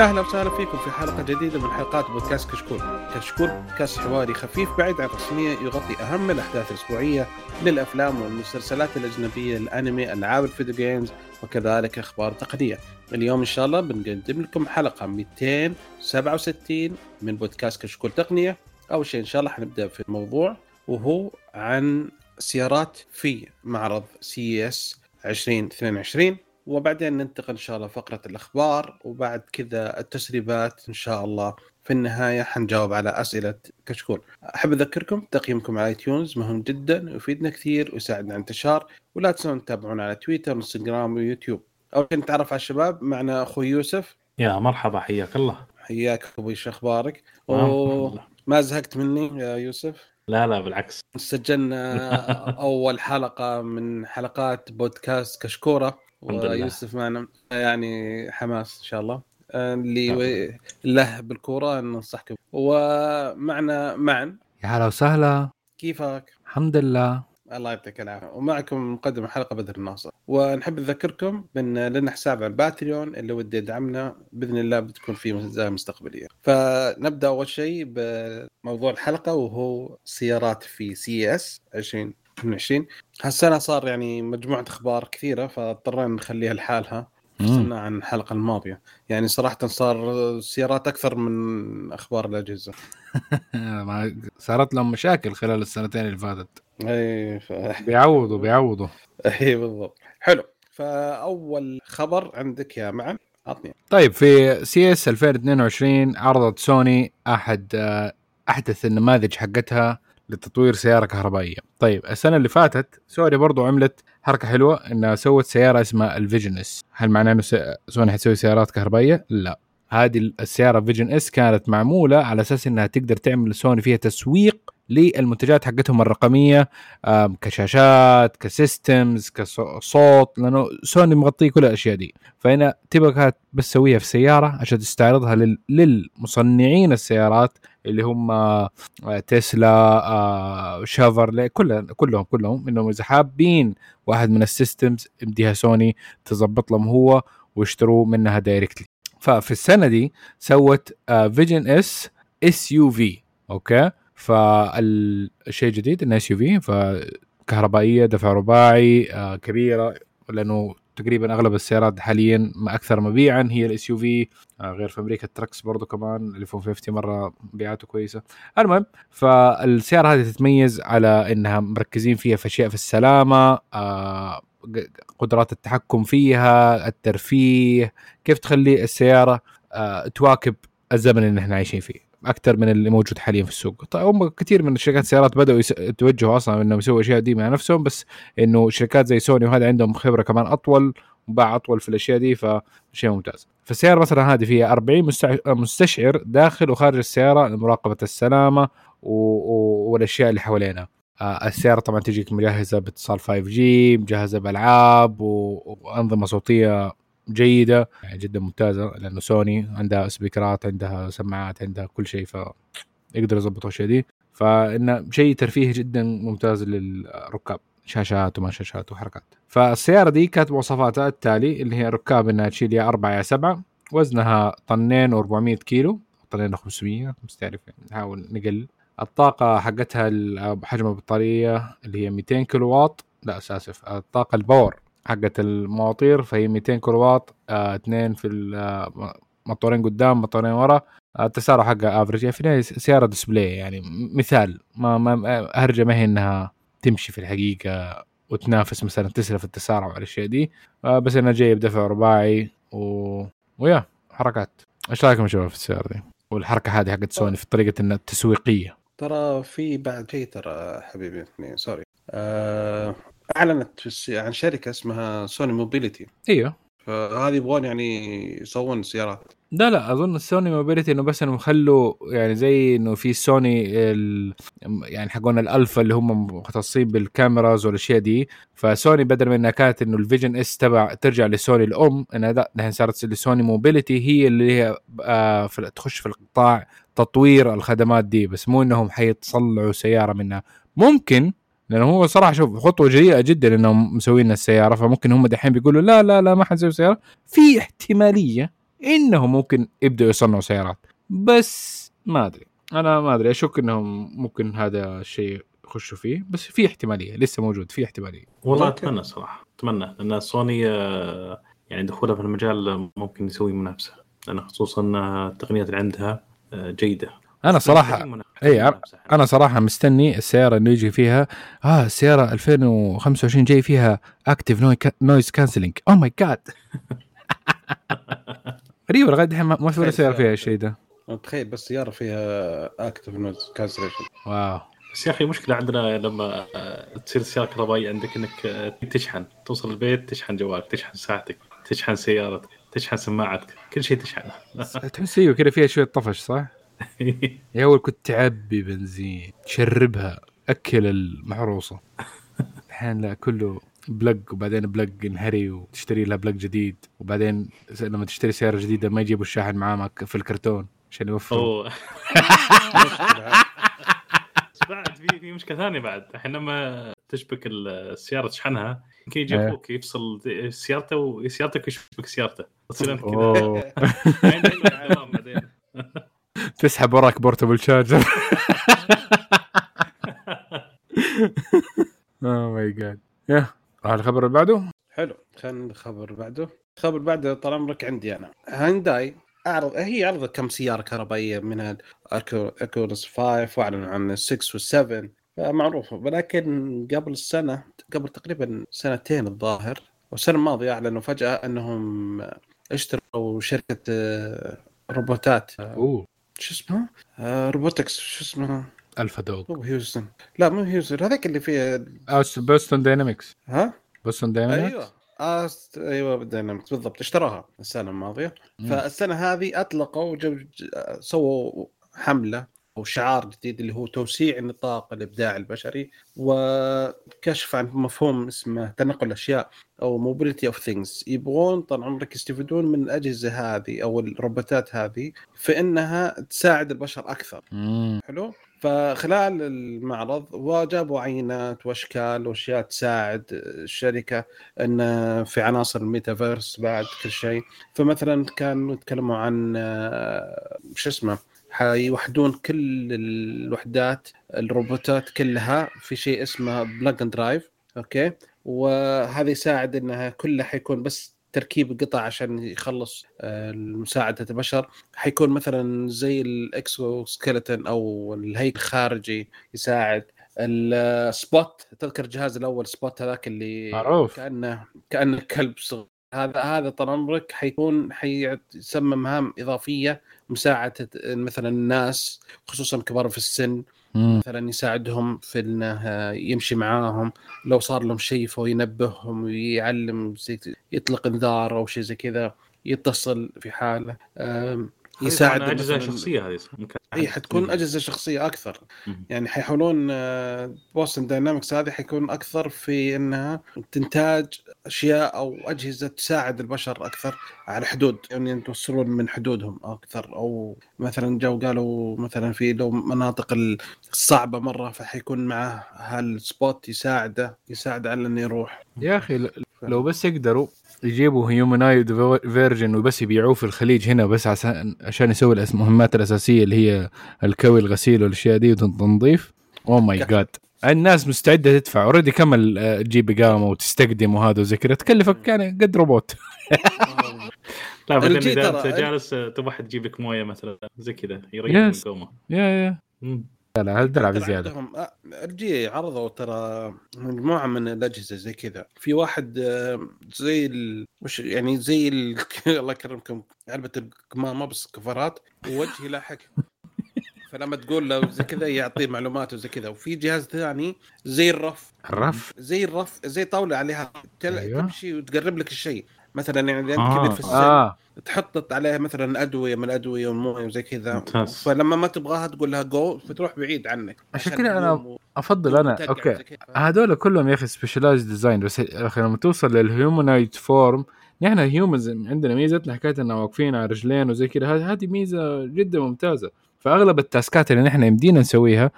يا أهلا وسهلا فيكم في حلقة جديدة من حلقات بودكاست كشكول. كشكول بودكاست حواري خفيف بعيد عن الرسمية يغطي أهم الأحداث الأسبوعية للأفلام والمسلسلات الأجنبية، الأنمي، ألعاب الفيديو games وكذلك أخبار تقنية. اليوم إن شاء الله بنقدم لكم حلقة 267 من بودكاست كشكول تقنية. أول شيء إن شاء الله حنبدأ في الموضوع وهو عن سيارات في معرض CES 2022 وبعدين ننتقل إن شاء الله فقره الأخبار وبعد كذا التسريبات إن شاء الله في النهاية حنجاوب على أسئلة كشكول. أحب أذكركم تقييمكم على iTunes مهم جدا ويفيدنا كثير ويساعدنا على الانتشار ولا تنسون تتابعونا على تويتر وانستغرام ويوتيوب. أول شيء نتعرف على الشباب معنا أخوي يوسف. يا مرحبا حياك الله. حياك أبوي شو أخبارك؟ ما زهقت مني يا يوسف؟ لا لا بالعكس سجلنا أول حلقة من حلقات بودكاست كشكورة. ويوسف معنا. يعني حماس إن شاء الله. اللي نعم. له بالكورة ننصحكم. ومعنا معن يا هلا وسهلا. كيفك؟ الحمد لله. الله يعطيك العافية. ومعكم مقدم الحلقة بدر الناصر. ونحب نذكركم بأن لنا حساب على ال Patreon اللي ودي يدعمنا. بإذن الله بتكون في مزايا مستقبلية. فنبدأ أول شيء بموضوع الحلقة وهو سيارات في CES 2022 هالسنة صار يعني مجموعة أخبار كثيرة فاضطرينا نخليها لحالها. فصلنا عن الحلقة الماضية. يعني صراحة صار سيارات أكثر من أخبار الأجهزة. صارت لهم مشاكل خلال السنتين اللي فاتت. اي ف... بيعوضوا بيعوضوا. اي بالضبط. حلو. فأول خبر عندك يا معن عطني. طيب في CES 2022 عرضت سوني أحد آه، أحدث النماذج حقتها. لتطوير سيارة كهربائية. طيب السنة اللي فاتت سوني برضو عملت حركة حلوة إنها سوت سيارة اسمها ال Vision-S هل معناه إنه سوني حتسوي سيارات كهربائية؟ لا. هذه السيارة Vision-S كانت معمولة على أساس إنها تقدر تعمل سوني فيها تسويق للمنتجات حقتهم الرقمية كشاشات ك systems كصوت لأنه سوني مغطيه كل الأشياء دي. فهنا تبغى بس تسويها في سيارة عشان تستعرضها لل... للمصنعين السيارات اللي هم آه، تسلا آه، شيفروليه كل كلهم كلهم إنهم إذا حابين واحد من ال systems يديها سوني تظبط لهم هو ويشتروا منها directly ففي السنة دي سوت Vision-S SUV okay؟ فالشيء الجديد انها SUV فكهربائية دفع رباعي آه، كبيرة لأنه تقريبا أغلب السيارات حاليا ما أكثر مبيعا هي ال SUV غير في أمريكا التركس برضو كمان اللي 450 مرة مبيعاته كويسة. المهم فالسيارة هذه تتميز على إنها مركزين فيها في أشياء في السلامة آه، قدرات التحكم فيها الترفيه كيف تخلي السيارة آه، تواكب الزمن اللي إحنا عايشين فيه أكثر من اللي موجود حاليا في السوق. طيب هم كثير من شركات السيارات بدأوا يتوجهوا أصلا إنهم يسووا الاشياء دي مع نفسهم بس إنه شركات زي سوني وهذا عندهم خبرة كمان أطول وباع أطول في الأشياء دي فشيء ممتاز. فالسياره مثلا هذه فيها 40 مستع- مستشعر داخل وخارج السيارة لمراقبة السلامة. والأشياء اللي حوالينا. آه، السيارة طبعا تجيك مجهزة باتصال 5G مجهزة بألعاب و... وأنظمة صوتية جيدة. يعني جدا ممتازة لأنه سوني عندها سبيكرات عندها سماعات عندها كل شيء ف يقدروا يظبطوا الأشياء دي. فإنه شيء ترفيهي جدا ممتاز للركاب. شاشات وما شاشات وحركات. فالسيارة دي كانت مواصفاتها التالي اللي هي ركاب انها تشيل يا 4 يا 7 وزنها طنين و400 كيلو. طنين و500 بس تعرف يعني نحاول نقل الطاقة حقتها حجم البطارية اللي هي 200 كيلو واط. لا اسف الطاقة ال power حقت المواطير فهي 200 كيلو واط آه، اثنين في آه، موتورين قدام موتورين ورا. التسارع حقها average يعني في سيارة display يعني مثال ما ما هرجة ما هي إنها تمشي في الحقيقة وتنافس مثلا تسلا في التسارع والأشياء دي. آه، بس انها جاية بدفع رباعي و... ويا حركات. إيش رأيكم يا شباب في السيارة دي؟ والحركة هذه حقت سوني في طريقة إنها التسويقية ترى في بعد شيء ترى حبيبي يعني سوني. آه، أعلنت في عن شركة اسمها Sony Mobility. إيوه. فهذه يبغون يعني يسوون سيارات. لا لا أظن ال Sony Mobility إنه بس انهم خلوا يعني زي إنه في سوني ال يعني حقون الألفا اللي هم مختصين بال cameras والأشياء دي. فسوني بدل من إنها كانت إنه ال Vision-S تبع ترجع لسوني الأم إنها لا الحين صارت ل Sony Mobility هي اللي هي آه في تخش في القطاع تطوير الخدمات دي. بس مو إنهم حيطلعوا سيارة منها. ممكن لأنه هو صراحة شوف خطوة جريئه جدا إنهم مسوين السيارة. فممكن هم دحين بيقولوا لا لا لا ما حنسوي سيارة. في احتمالية إنهم ممكن يبدأوا يصنعوا سيارات. بس ما أدري. أنا ما أدري. أشك إنهم ممكن هذا الشيء يخشوا فيه. بس في احتمالية. لسه موجود. في احتمالية. والله. أتمنى صراحة. أتمنى. لأن سوني آه، يعني دخولها في المجال ممكن يسوي منافسة. لأن خصوصا التقنيات اللي عندها آه، جيدة. أنا صراحة منافسة. أنا صراحة مستني السيارة انه يجي فيها. آه السيارة 2025 جاي فيها active noise cancelling oh my God غريبه لغاية الحين ما في ولا سيارة فيها الشيء ده. تخيل بس سيارة فيها active noise cancellation wow. بس يا أخي مشكلة عندنا لما تصير السيارة كهربائية عندك إنك تشحن. توصل البيت تشحن جوالك تشحن ساعتك تشحن سيارتك تشحن سماعتك كل شيء تشحنه تحس أيوه كذا فيها شوية طفش صح؟ يا أول كنت تعبي بنزين تشربها أكل المحروسة. الحين لا كله بلق وبعدين بلق ينهري وتشتري لها بلق جديد وبعدين لما تشتري سيارة جديدة ما يجيبوا الشاحن معاه في الكرتون عشان يوفروا. بعد في في مشكلة ثانية بعد. الحين لما تشبك السياره تشحنها يمكن يجي إيه. أخوك يفصل سيارته وسيارتك ويشبك سيارته. تصير أنت كذا. تسحب وراك portable charger oh my God يلا الخبر اللي بعده؟ حلو خلينا الخبر بعده. الخبر بعده طال عمرك عندي أنا. هانداي اعرض هي عرضت كم سيارة كهربائية منها الاكورس 5 وأعلنوا عن ال 6 وال 7 معروفه ولكن قبل السنة قبل تقريبا سنتين الظاهر والسنة الماضية أعلنوا فجأة أنهم اشتروا شركة آه، روبوتات. أوه. شو اسمها؟ آه، robotics شو اسمها؟ Alpha Dog مو Houston لا مو Houston هذاك اللي فيه Boston Dynamics ها؟ Boston Dynamics أيوه. آه ست- أيوه بال Dynamics بالضبط. اشتراها السنة الماضية. مم. فالسنة هذه أطلقوا جو سووا حملة أو شعار جديد اللي هو توسيع النطاق الإبداع البشري وكشف عن مفهوم اسمه تنقل الأشياء أو mobility of things يبغون طال عمرك يستفيدون من الأجهزة هذه أو الروبوتات هذه في انها تساعد البشر أكثر. مم. حلو؟ فخلال المعرض وجابوا عينات واشكال واشياء تساعد الشركة إن في عناصر الميتافيرس بعد كل شيء. فمثلا كانوا يتكلموا عن آه، شو اسمه حيوحدون كل الوحدات الروبوتات كلها في شيء اسمه plug and drive أوكي؟ وهذا يساعد إنها كلها حيكون بس تركيب قطع عشان يخلص آه، مساعدة البشر حيكون مثلا زي ال exoskeleton أو الهيكل الخارجي يساعد ال Spot تذكر الجهاز الأول Spot هذاك اللي معروف. كأنه كأنه كلب صغير هذا هذا طال عمرك حيكون حيسمى مهام إضافية مساعدة مثلا الناس خصوصا كبار في السن. مثلا يساعدهم في إنه يمشي معاهم. لو صار لهم شيء فهو ينبههم ويعلم يطلق إنذار أو شيء زي كذا يتصل في حاله. يساعد أجهزة شخصية هذه إي حتكون أجهزة شخصية أكثر. مم. يعني حيحاولون Boston Dynamics هذه حيكون أكثر في إنها تنتاج أشياء أو أجهزة تساعد البشر أكثر على حدود. يعني توصلون من حدودهم أكثر. أو مثلا جو قالوا مثلا في لو مناطق الصعبه مرة فحيكون معه هال Spot يساعده يساعد على إنه يروح. يا أخي لو بس يقدروا يجيبوا humanoid version وبس يبيعوه في الخليج هنا بس عشان عشان يسوي المهمات الأساسية اللي هي الكوي الغسيل والأشياء دي والتنظيف oh my God الناس مستعدة تدفع. already كم آه، تجيب اقامه وتستقدم وهذا وزي كذا. تكلفك يعني قد روبوت. لا بعدين إذا أنت جالس آه، تبغى حد يجيب لك موية مثلا زي كذا يريح من. القومة. يا يا. لا لا هالدلع ترى بزياده عندهم آه، الجي عرضوا ترى مجموعة من الأجهزة زي كذا. في واحد آه، زي ال... وش يعني زي ال... الله يكرمكم علبة القمامه بس كفرات ووجهي لاحق فلما تقول له زي كذا يعطيه معلومات وزي كذا. وفي جهاز ثاني زي الرف. الرف؟ زي الرف زي طاولة عليها تل... أيوه. تمشي وتقرب لك الشيء. مثلا يعني انت آه. كبير في السن آه. تحط عليها مثلا ادويه من الأدوية والمويه وزي كذا. ممتاز. فلما ما تبغاها تقول لها جو فتروح بعيد عنك عشان كذا أنا تقوم أفضل أنا. أوكي. كذا. هذول كلهم يا أخي specialized design بس يا أخي لما توصل لل humanoid form نحن humans عندنا ميزتنا حكاية إننا واقفين على رجلين وزي كذا. هذه هذه ميزة جدا ممتازة. فأغلب ال taskات اللي نحن يمدينا نسويها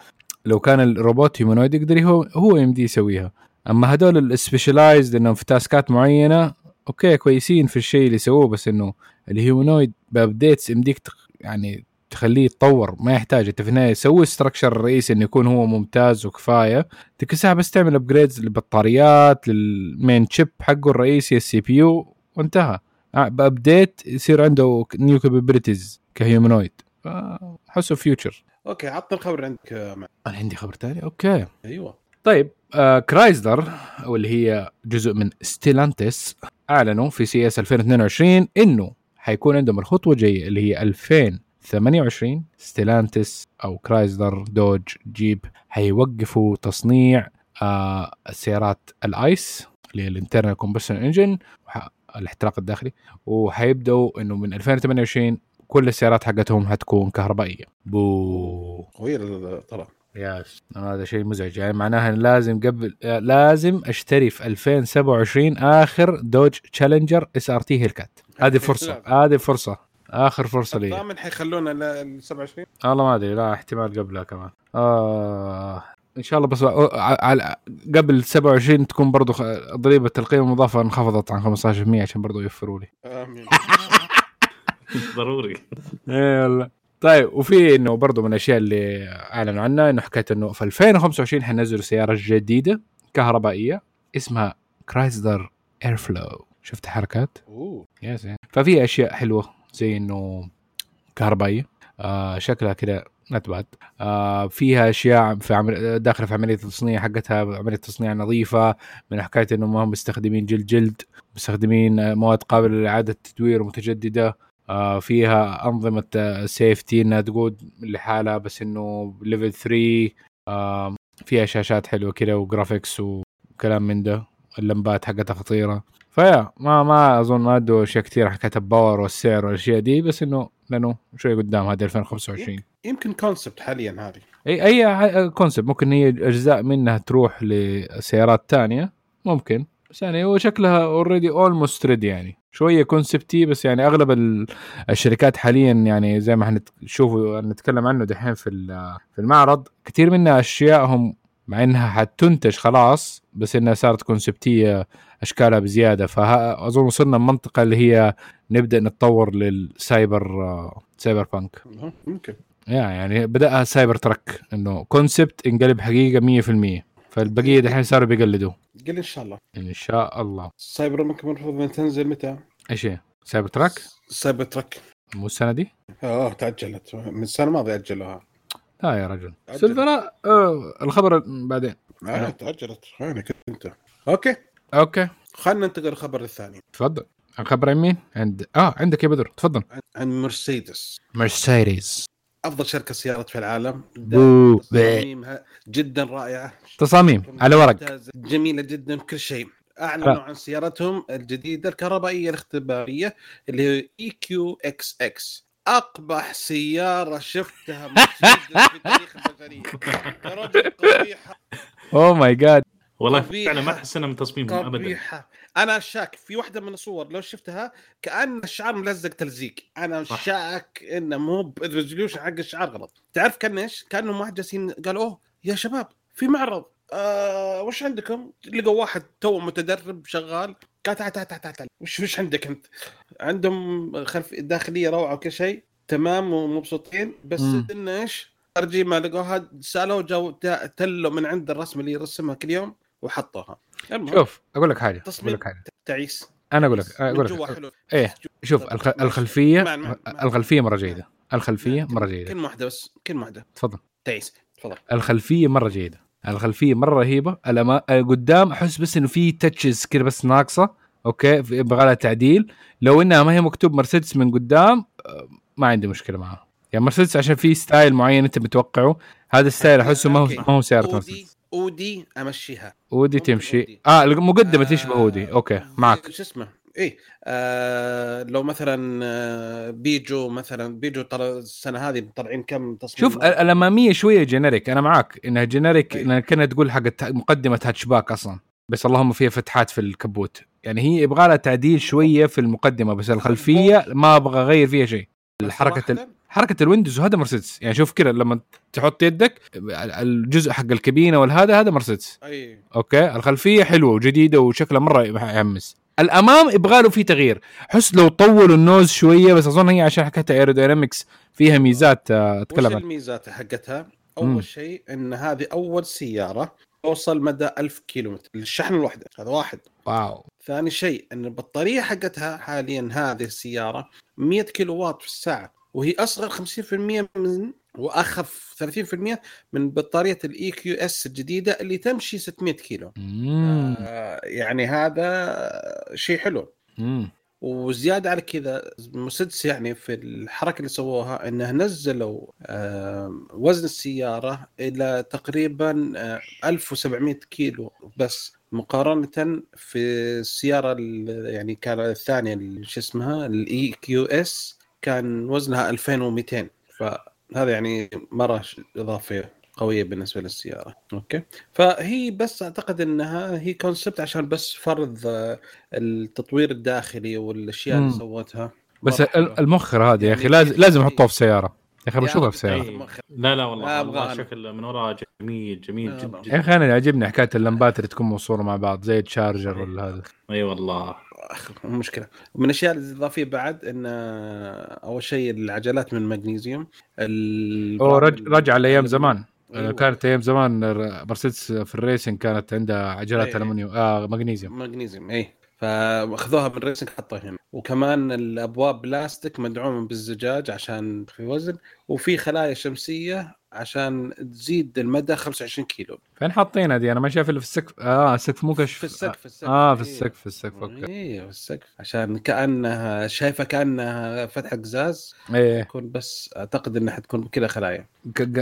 لو كان الروبوت humanoid يقدر هو هو يمدي يسويها. أما هذول ال specialized إنهم في taskات معينة أوكي كويسين في الشيء اللي سووه بس إنه ال humanoid ب updates يمديك يعني تخليه يتطور ما يحتاج. أنت في النهاية سوي ال structure الرئيسي إنه يكون هو ممتاز وكفاية. الساعة بس تعمل upgrades للبطاريات لل main chip حقه الرئيسي ال CPU وانتهى. آه، ب update يصير عنده new capabilities ك humanoid. احسه future أوكي عطنا الخبر عندك آه، أنا عندي خبر ثاني أوكي. أيوه. طيب آه Chrysler أو اللي هي جزء من Stellantis أعلنوا في CES 2022 إنه حيكون عندهم الخطوة الجاية اللي هي 2028 Stellantis أو Chrysler Dodge Jeep حيوقفوا تصنيع آه السيارات ال ICE اللي هي ال internal combustion engine الاحتراق الداخلي وحيبدأوا إنه من 2028 كل السيارات حقتهم حتكون كهربائية. بو. قوية الطلب yes هذا شيء مزعج. يعني معناها لازم قبل لازم أشتري في 2027 آخر Dodge Challenger SRT Hellcat هذه فرصة. هذه فرصة. آخر فرصة لي. ضامن حيخلونا ل 27 والله ما أدري. لا احتمال قبلها كمان. آه إن شاء الله بس على قبل 27 تكون برضو ضريبة القيمة المضافه انخفضت عن 15% عشان برضو يوفروا لي. آمين. ضروري. إيه والله. طيب وفي إنه برضه من الأشياء اللي أعلنوا عنها إنه حكاية إنه في 2025 حينزلوا سيارة جديدة كهربائية اسمها كرايزلر Airflow شفت حركات؟ أوه. Yes ففي أشياء حلوة زي إنه كهربائية. آه شكلها كده not bad آه فيها أشياء في عمل داخلة في عملية التصنيع حقتها عملية تصنيع نظيفة من حكاية إنه ما هم مستخدمين جلد جلد مستخدمين مواد قابلة لإعادة التدوير ومتجدده آه فيها أنظمة safety إنها تقود لحالها بس إنه level 3 آه فيها شاشات حلوة كده و graphics وكلام من ده اللمبات حقتها خطيرة. ف yeah ما ما أظن ما ادوا أشياء كثير حكايه ال power والسعر والأشياء دي بس إنه لأنه شوي قدام هذه 2025 يمكن concept حاليا هذه. إي إي concept ممكن هي أجزاء منها تروح لسيارات تانية ممكن. بس يعني هو شكلها already almost ready يعني. شوية concept-ي بس يعني أغلب ال- الشركات حاليا يعني زي ما حنشوفوا نتكلم عنه دحين في في المعرض. كثير منها اشيائهم مع إنها حتنتج خلاص بس إنها صارت concept-يه أشكالها بزيادة. فاظن وصلنا المنطقة اللي هي نبدأ نتطور للسايبر cyberpunk ممكن. يعني بدأها Cybertruck إنه concept انقلب حقيقة 100% فالبقية دحين صاروا بيقلدوا. قل إن شاء الله. إن شاء الله. سايبر ممكن المفروض إنها تنزل متى؟ إيش هي؟ Cybertruck؟ Cybertruck مو السنة دي؟ آه تأجلت من السنة الماضيه اجلوها لا يا رجل. سلفنا آه الخبر بعدين. آه. تأجلت وينك أنت؟ Okay. Okay. خلينا ننتقل للخبر الثاني. تفضل. الخبر عن مين؟ عند آه عندك يا بدر. تفضل. عن- عن مرسيدس. مرسيدس. أفضل شركة سيارات في العالم. تصاميمها جدا رائعة. تصاميم على ورق. جميلة جدا كل شيء. اعلنوا عن سيارتهم الجديدة الكهربائية الاختبارية اللي هي اي كيو إكس إكس أقبح سيارة شفتها في تاريخ البشريه يا رجل قبيحه Oh my God والله قبيحة. فعلا ما احسنها من تصميمهم ابدا قبيحة أنا شاك في واحدة من الصور لو شفتها كأن الشعار ملزق تلزيق أنا صح. شاك إنه مو ال resolution حق الشعار غلط تعرف كان إيش؟ كأنهم واحد جالسين قالوا أوه يا شباب في معرض آه وش عندكم؟ لقوا واحد تو متدرب شغال قال تعال تعال تعال تعال. وش وش عندك أنت؟ عندهم خلف داخلية روعة وكل شيء تمام ومبسوطين بس. انه إيش؟ ترجمه لقوها سالوا جو تلوا من عند الرسم اللي يرسمها كل يوم وحطوها شوف أقول لك حاجة. أقول لك حاجة. تعيس. أنا أقول لك أقول لك إيه شوف الخ... الخلفية مان- مان. الخلفية مرة جيدة. الخلفية مرة جيدة. كلمه واحدة بس كلمه واحدة. تفضل. تعيس تفضل. الخلفية مرة جيدة. الخلفية مرة رهيبة. الأما... قدام أحس بس إنه في تاتشز كذا بس ناقصة. أوكي يبغى لها تعديل. لو إنها ما هي مكتوب مرسيدس من قدام آه، ما عندي مشكلة معها. يعني مرسيدس عشان في ستايل معين أنت متوقعه. هذا الستايل أحسه ما هو. ما هو سياره مرسيدس. أودي أمشيها. ودي ممكن تمشي. أودي. آه المقدمه تشبه Audi okay معك. شو اسمه؟ إيه آه لو مثلا آه بيجو مثلا بيجو ترى السنة هذه طالعين كم تصميم؟ شوف ال- الاماميه شوية generic أنا معاك. إنها generic أي. إنها كأنها تقول حق مقدمة هاتشباك أصلا. بس اللهم فيها فتحات في الكبوت. يعني هي يبغى لها تعديل شوية في المقدمة بس الخلفية ما أبغى أغير فيها شيء. الحركة حركة ال windows هذا مرسيدس. يعني شوف كذا لما تحط يدك الجزء حق الكابينة والهذا هذا مرسيدس. أي. Okay؟ الخلفية حلوة وجديدة وشكلها مرة يحمس. الأمام يبغى له في تغيير. حس لو طولوا ال nose شوية بس أظن هي عشان حكاية aerodynamics فيها ميزات آه، وش اتكلم عنها. الميزات حقتها؟ أول شيء إن هذه أول سيارة توصل مدى 1000 كيلومتر للشحن الواحده هذا واحد. Wow. ثاني شيء إن البطارية حقتها حاليا هذه السيارة 100 كيلو وات في الساعة. وهي أصغر 50% من وأخف 30% من بطارية ال EQS الجديدة اللي تمشي 600 كيلو مم. آه يعني هذا شيء حلو مم. وزيادة على كذا مسدس يعني في الحركة اللي سووها إنه نزلوا آه، وزن السيارة إلى تقريبا آه، 1700 كيلو بس مقارنة في السيارة ال- يعني كان الثانية شو اسمها ال EQS كان وزنها 2200 فهذا يعني مرة إضافة قوية بالنسبة للسيارة okay فهي بس أعتقد إنها هي concept عشان بس فرض آه، التطوير الداخلي والأشياء اللي. سوتها بس مرة حلوة. ال- المخر هذا يا أخي يعني لازم في- لازم في- احطوه في سيارة يا أخي بشوفها أخي في سيارة. مخ- لا لا والله أنا. شكل من وراء جميل جميل جدا. يا أخي أنا يعجبني حكاية اللمبات اللي تكون موصولة مع بعض زي ال Charger ولا هذا إي والله أخ، مشكلة. ومن الأشياء الإضافية بعد إن أول شيء العجلات من مغنيسيوم ال- هو رج... رجع لأيام زمان. أيوة. كانت أيام زمان مرسيدس في ال racing كانت عندها عجلات إيه. المونيوم آه مغنيسيوم مغنيسيوم اي فأخذوها من ال racing حطوها هنا. وكمان الأبواب بلاستيك مدعومة بالزجاج عشان في وزن. وفي خلايا شمسية عشان تزيد المدى 25 كيلو. فين حاطينها دي أنا ما شايف إلا في السقف. آه السقف مو كشف. في السقف في السقف. آه في إيه. السقف في السقف أوكي. إيه في السقف. عشان كأنها شايفه كأنها فتحة قزاز. إيه. تكون بس أعتقد إنها حتكون كذا خلايا.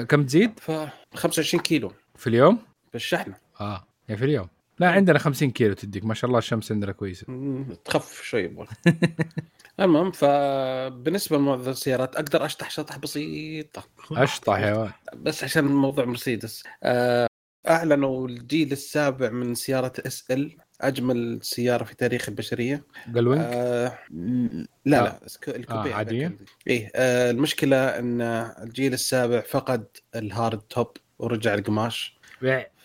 كم تزيد؟ ف 25 كيلو. في اليوم؟ في الشحنة. آه يعني في اليوم. لا عندنا 50 كيلو تديك ما شاء الله الشمس عندنا كويسة. مم، تخفف شوي المهم فبالنسبة لموضوع السيارات أقدر أشطح شطح بسيطة. أشطح يا ولد بس عشان موضوع مرسيدس. آه، أعلنوا الجيل السابع من سيارة SL أجمل سيارة في تاريخ البشرية. gullwing آه لا لا سك- الكوبية آه، ال- إيه آه المشكلة إن الجيل السابع فقد ال hard top ورجع القماش.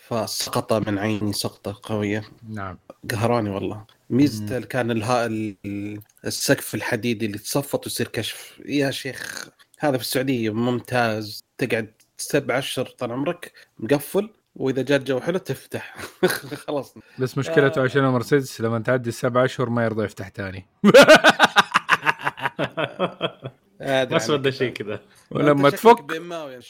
فسقط من عيني سقطة قوية. نعم. قهراني والله. ميزته كان الها ال- السقف الحديدي اللي تصفط ويصير كشف. يا شيخ هذا في السعودية ممتاز. تقعد سبع أشهر طال عمرك مقفل وإذا جاء الجو حلو تفتح. خلاص. بس مشكلته آه. عشان مرسيدس لما تعدي السبع أشهر ما يرضى يفتح تاني أدري بس. بده شيء كذا. ولما تفك.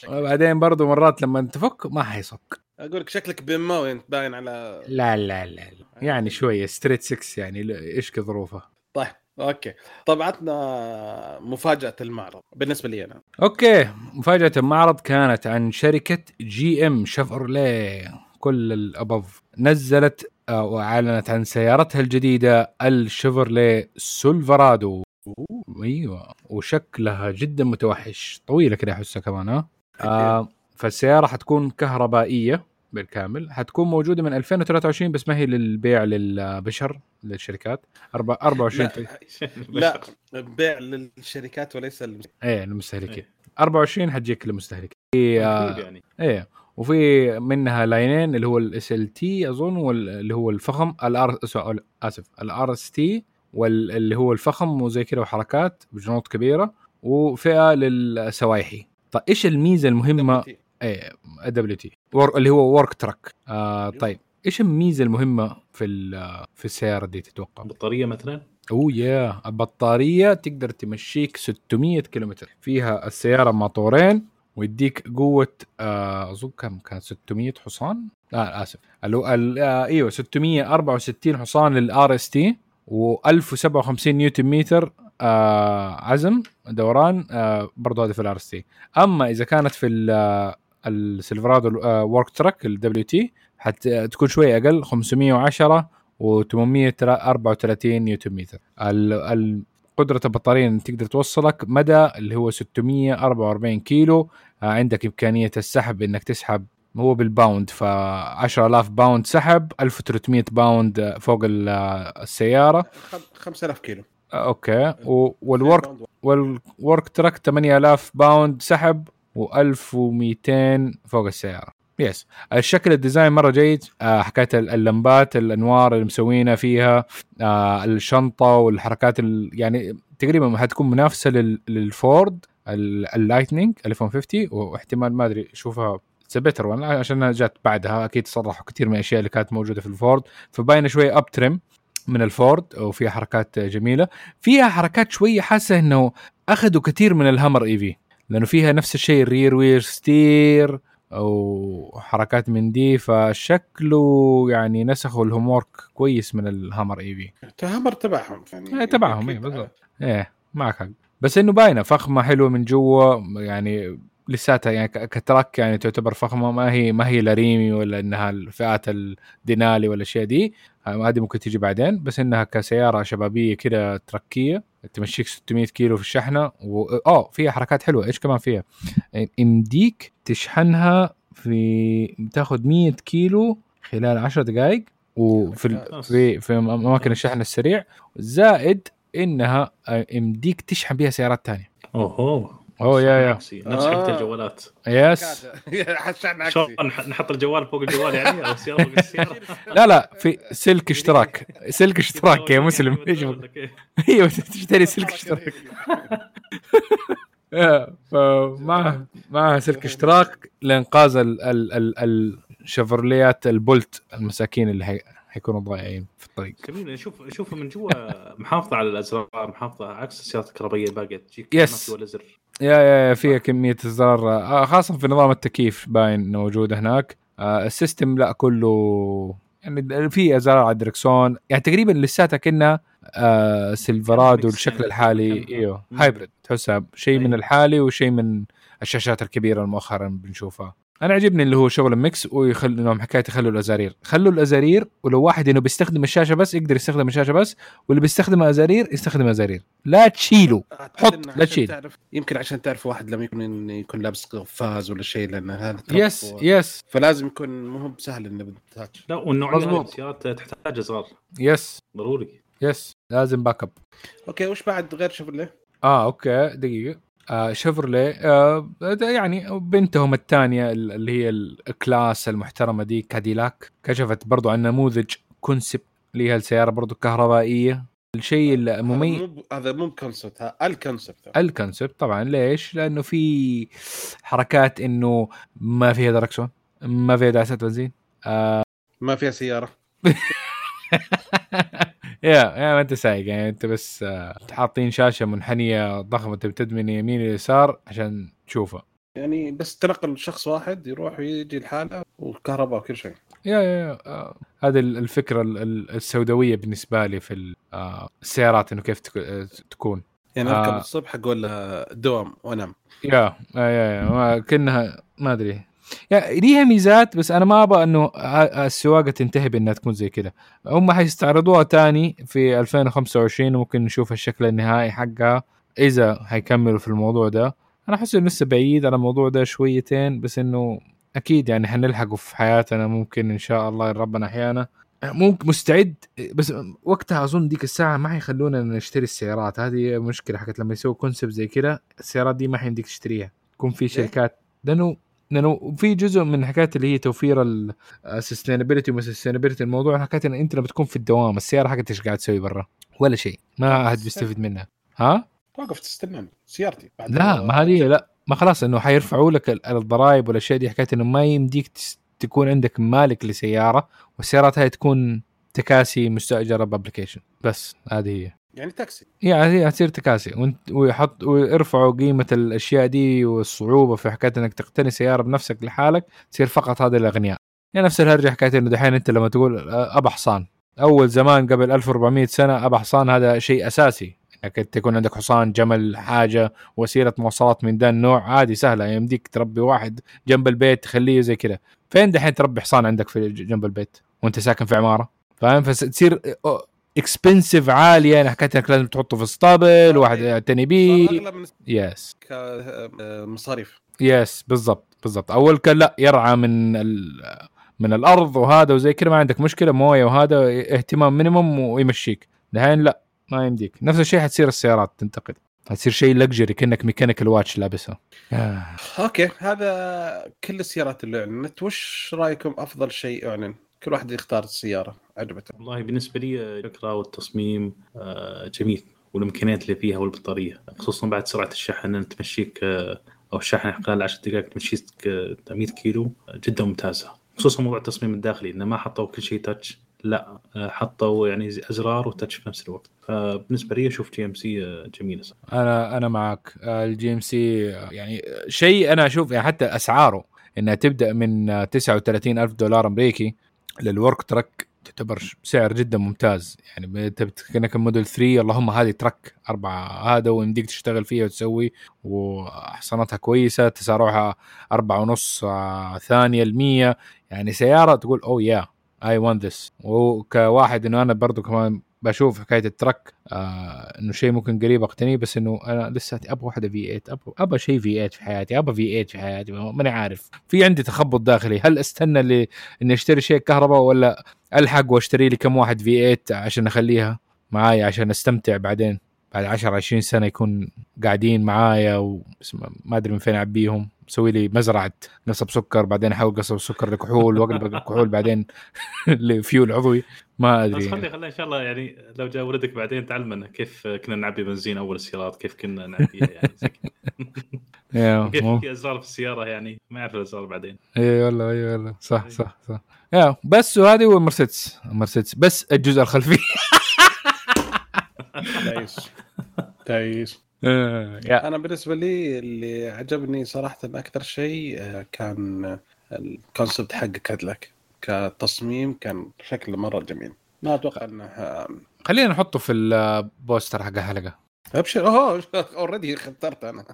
وبعدين برضو مرات لما تفك ما حيصك. أقول لك شكلك بيماوي أنت باين على لا لا لا, لا. يعني شوية straight 6 يعني إيش كظروفه طيب أوكي. طب عطنا مفاجأة المعرض بالنسبة لي أنا. أوكي. مفاجأة المعرض كانت عن شركة GM شفرليه كل الابف نزلت آه، وأعلنت عن سيارتها الجديدة الشيفرليه سيلفرادو أيوه. وشكلها جدا متوحش. طويلة كده احسها كمان ها؟ آه فالسيارة حتكون كهربائية بالكامل. حتكون موجودة من 2023 بس ما هي للبيع للبشر للشركات. أربعة- 24 لا لا بيع للشركات وليس للم... إيه للمستهلكين. 24 حتجيك للمستهلكين. آه يعني. إيه وفي منها line ين اللي هو ال SLT أظن واللي هو الفخم ال R آسف ال RST واللي هو الفخم وزي كذا وحركات بجنوط كبيرة وفئة للسوايحي. طيب إيش الميزة المهمة إيه WT اللي هو work truck آه طيب. إيش الميزة المهمة في في السيارة دي تتوقع؟ بطارية مثلا؟ oh yeah البطارية تقدر تمشيك 600 كيلومتر. فيها السيارة موتورين ويديك قوة آه، أظن كم كان؟ 600 حصان؟ لا آسف. اللي هو ال- آه إيوه 664 حصان لل RST و1057 نيوتن متر آه عزم دوران آه برضه هذا في ال RST أما إذا كانت في آه، السيلفرادو work truck ال WT حتكون شوي أقل 510 و834 نيوتن متر. قدرة البطارية ان تقدر توصلك مدى اللي هو 644 كيلو. آه، عندك إمكانية السحب إنك تسحب هو بال pound ف 10000 pound سحب 1300 pound فوق ال- السيارة. 5000 كيلو. آه، أوكي. وال work وال work truck 8000 pound سحب و1200 فوق السيارة. yes الشكل ال design مرة جيد. آه حكاية ال- اللمبات الأنوار اللي مسوينها فيها. آه الشنطة والحركات ال- يعني تقريبا حتكون منافسة لل- للفورد ال- ال Lightning F-150 واحتمال ما أدري أشوفها better one عشان جات بعدها. أكيد صرحوا كثير من الأشياء اللي كانت موجودة في الفورد. فباينة شوية up trim من الفورد وفيها حركات جميلة. فيها حركات شوية حاسة إنه أخذوا كثير من الهامر EV لأنه فيها نفس الشيء ال rear wheel steer وحركات من دي فشكله يعني نسخوا ال homework كويس من الهامر EV الهمر تبعهم يعني إيه، تبعهم، أكيد. بالضبط. إيه معك حق بس إنه باينة فخمة حلوة من جوا يعني لساتها يعني ك truck يعني تعتبر فخمة ما هي ما هي لاريمي ولا إنها الفئات الدينالي ولا الاشياء دي. آه، هذه ممكن تيجي بعدين. بس إنها كسيارة شبابية كده تركية تمشيك 600 كيلو في الشحنة و... آه فيها حركات حلوة. إيش كمان فيها؟ يمديك تشحنها في تاخذ 100 كيلو خلال 10 دقائق وفي ال- في في أماكن الشحن السريع. زائد إنها آه، يمديك تشحن بها سيارات ثانية اوه أوه يا يا. نفس آه. حقت الجوالات. يس. شلون نحط الجوال فوق الجوال يعني؟ أو السيارة فوق السيارة؟ لا لا في سلك اشتراك. سلك اشتراك يا مسلم. إيش أيوه تشتري سلك اشتراك. يا، فمعها معها سلك اشتراك لإنقاذ ال ال ال الشفرليات البولت المساكين اللي حيكونوا ضايعين في الطريق. جميل. شوف شوفها من جوا محافظة على الأزرار محافظة عكس السيارات الكهربائية الباقية. تجيك يس. ولا زر. yeah yeah yeah فيها كمية إزرار. آه، خاصة في نظام التكييف باين إنه موجود هناك. آه، ال system لا كله يعني في إزرار على الدركسون. يعني تقريبا لساتها كانها آه سيلفرادو الشكل يعني. الحالي إيوه مم. hybrid تحسها شيء من أيوة. الحالي وشيء من الشاشات الكبيرة مؤخرا بنشوفها. أنا عجبني اللي هو شغل mix ويخل انهم حكايه يخلوا الأزارير. خلوا الأزارير ولو واحد إنه بيستخدم الشاشة بس يقدر يستخدم الشاشة بس واللي بيستخدم ازارير يستخدم ازارير لا تشيله حط، لا تشيل. تعرف. يمكن عشان تعرف واحد لما يكون يكون لابس قفاز ولا شيء لأن هذا yes و- yes فلازم يكون مو هو بسهل إنه بال touch لا والنوعية. هذه السيارات تحتاج أزرار. yes ضروري. yes لازم backup أوكي وش بعد؟ غير شوفرليه؟ آه أوكي. دقيقة. آه شيفروليه آه يعني بنتهم الثانية اللي هي ال class المحترمة دي كاديلاك كشفت برضو عن نموذج concept اللي هي السيارة برضو كهربائية. الشيء المميز هذا مو concept ال concept ال concept طبعا. ليش؟ لأنه في حركات إنه ما فيها دركسون ما فيها دعسه بنزين. ما فيها سيارة. yeah yeah ما أنت سايق يعني أنت بس آه، حاطين شاشة منحنية ضخمة تبي تدمن يمين ويسار عشان تشوفها. يعني بس تنقل شخص واحد يروح ويجي الحالة والكهرباء وكل شيء. يا يا, يا آه، هذه ال- الفكرة ال- ال- السوداوية بالنسبة لي في آه، السيارات إنه كيف تك- تكون. يعني آه. اركب الصبح أقول له دوام وانام يا يا يا, كأنها ما أدري. يا ليها ميزات بس أنا ما أبغى إنه السواقة تنتهي بإنها تكون زي كذا هم حيستعرضوها تاني في 2025 وممكن نشوف الشكل النهائي حقها إذا حيكملوا في الموضوع ده. أنا احس إنه لسه بعيد على الموضوع ده شويتين بس إنه أكيد يعني حنلحقه في حياتنا ممكن إن شاء الله ربنا أحيانا. ممكن مستعد بس وقتها أظن ديك الساعة ما حيخلونا نشتري السيارات. هذه مشكلة حقت لما يسووا concept زي كذا السيارات دي ما حيمديك تشتريها. يكون في شركات. لأنه لأنه في جزء من حكاية اللي هي توفير ال sustainability وما sustainability الموضوع حكايه إن أنت لما تكون في الدوام السيارة حقتك إيش قاعد تسوي برا؟ ولا شيء. ما أحد بيستفيد منها. ها؟ توقف تستناني سيارتي بعد لا ما هذه لا. ما خلاص إنه حيرفعوا لك ال- الضرائب والاشياء دي حكايه إنه ما يمديك تكون عندك مالك لسيارة والسيارات هاي تكون تكاسي مستأجرة بابليكيشن بس هذه هي. يعني تاكسي. يعني هي تصير تكاسي. ويحط ويرفعوا قيمة الأشياء دي والصعوبة في حكاية إنك تقتني سيارة بنفسك لحالك تصير فقط هذه الأغنياء. يعني نفس الهرجة حكاية إنه دحين أنت لما تقول آه، ابى حصان. أول زمان قبل 1400 سنة ابى حصان هذا شيء أساسي. إنك أنت يكون عندك حصان جمل حاجة وسيلة مواصلات من ذا النوع. عادي سهلة. يمديك تربي واحد جنب البيت تخليه زي كذا. فين دحين تربي حصان عندك في جنب البيت وأنت ساكن في عمارة؟ فاهم؟ فتصير expensive عالية يعني حكايه إنك لازم تحطه في اسطبل واحد يعتني بيه. yes كمصاريف yes بالضبط بالضبط. أول كان لا يرعى من ال... من الأرض وهذا وزي كذا ما عندك مشكلة موية وهذا اهتمام minimum ويمشيك. دحين لا ما يمديك. نفس الشيء حتصير السيارات تنتقل حتصير شيء luxury كأنك mechanical watch لابسها آه. okay هذا كل السيارات اللي أعلنت. وش رأيكم أفضل شيء أعلن؟ كل واحد يختار السيارة عجبته. والله بالنسبة لي الفكرة والتصميم آه، جميل والامكانيات اللي فيها والبطارية. خصوصا بعد سرعة الشحن ان تمشيك آه، أو الشحن خلال 10 دقائق تمشيك آه، 100 كيلو آه، جدا ممتازة. خصوصا موضوع التصميم الداخلي إنه ما حطوا كل شيء touch لا آه، حطوا يعني أزرار و touch في نفس الوقت. فبالنسبة لي أشوف جي ام سي جميله صراحة أنا أنا معك الجي ام سي يعني شيء أنا أشوف يعني حتى أسعاره إنها تبدأ من آه، 39 ألف دولار أمريكي لل work truck تعتبر سعر جدا ممتاز. يعني انت كانك الموديل 3 اللهم هذه truck أربعة هذا ويمديك تشتغل فيها وتسوي وحصانتها كويسة تسارعها أربعة ونص آه، ثانية المية يعني سيارة تقول أو يا اي وان ذس وكواحد إنه أنا برضو كمان بشوف حكاية الترك آه إنه شيء ممكن قريب أقتنيه بس إنه أنا لسه أبغى واحدة في 8 أبغى شيء في 8 في حياتي أبغى في 8 في حياتي ماني عارف. في عندي تخبط داخلي هل أستنى لي إني أشتري شيء كهرباء ولا ألحق وأشتري لي كم واحد في 8 عشان أخليها معاي عشان أستمتع بعدين بعد 10 20 سنة يكون قاعدين معايا و... بس ما- ما أدري من فين أعبيهم. مسوي لي مزرعة قصب سكر بعدين أحول قصب السكر لكحول وأقلب الكحول بعدين لفيول عضوي. ما بس ادري خلي خلي إن شاء الله يعني لو جاء ولدك بعدين تعلمنا كيف كنا نعبي بنزين أول السيارات كيف كنا نعبيها يعني زي كذا. يا كيف في ازرار في السيارة يعني؟ ما يعرف الازرار بعدين. اي والله اي والله صح صح صح. يا بس وهذه والمرسيدس مرسيدس. بس الجزء الخلفي. تعيس تعيس آه، يا أنا بالنسبة لي اللي عجبني صراحة أكثر شيء آه، كان ال concept حق كاديلاك كتصميم كان شكله مرة جميل. ما أتوقع إنه آه، خلينا نحطه في ال poster حق الحلقة أبشر. أوه already اخترت أنا.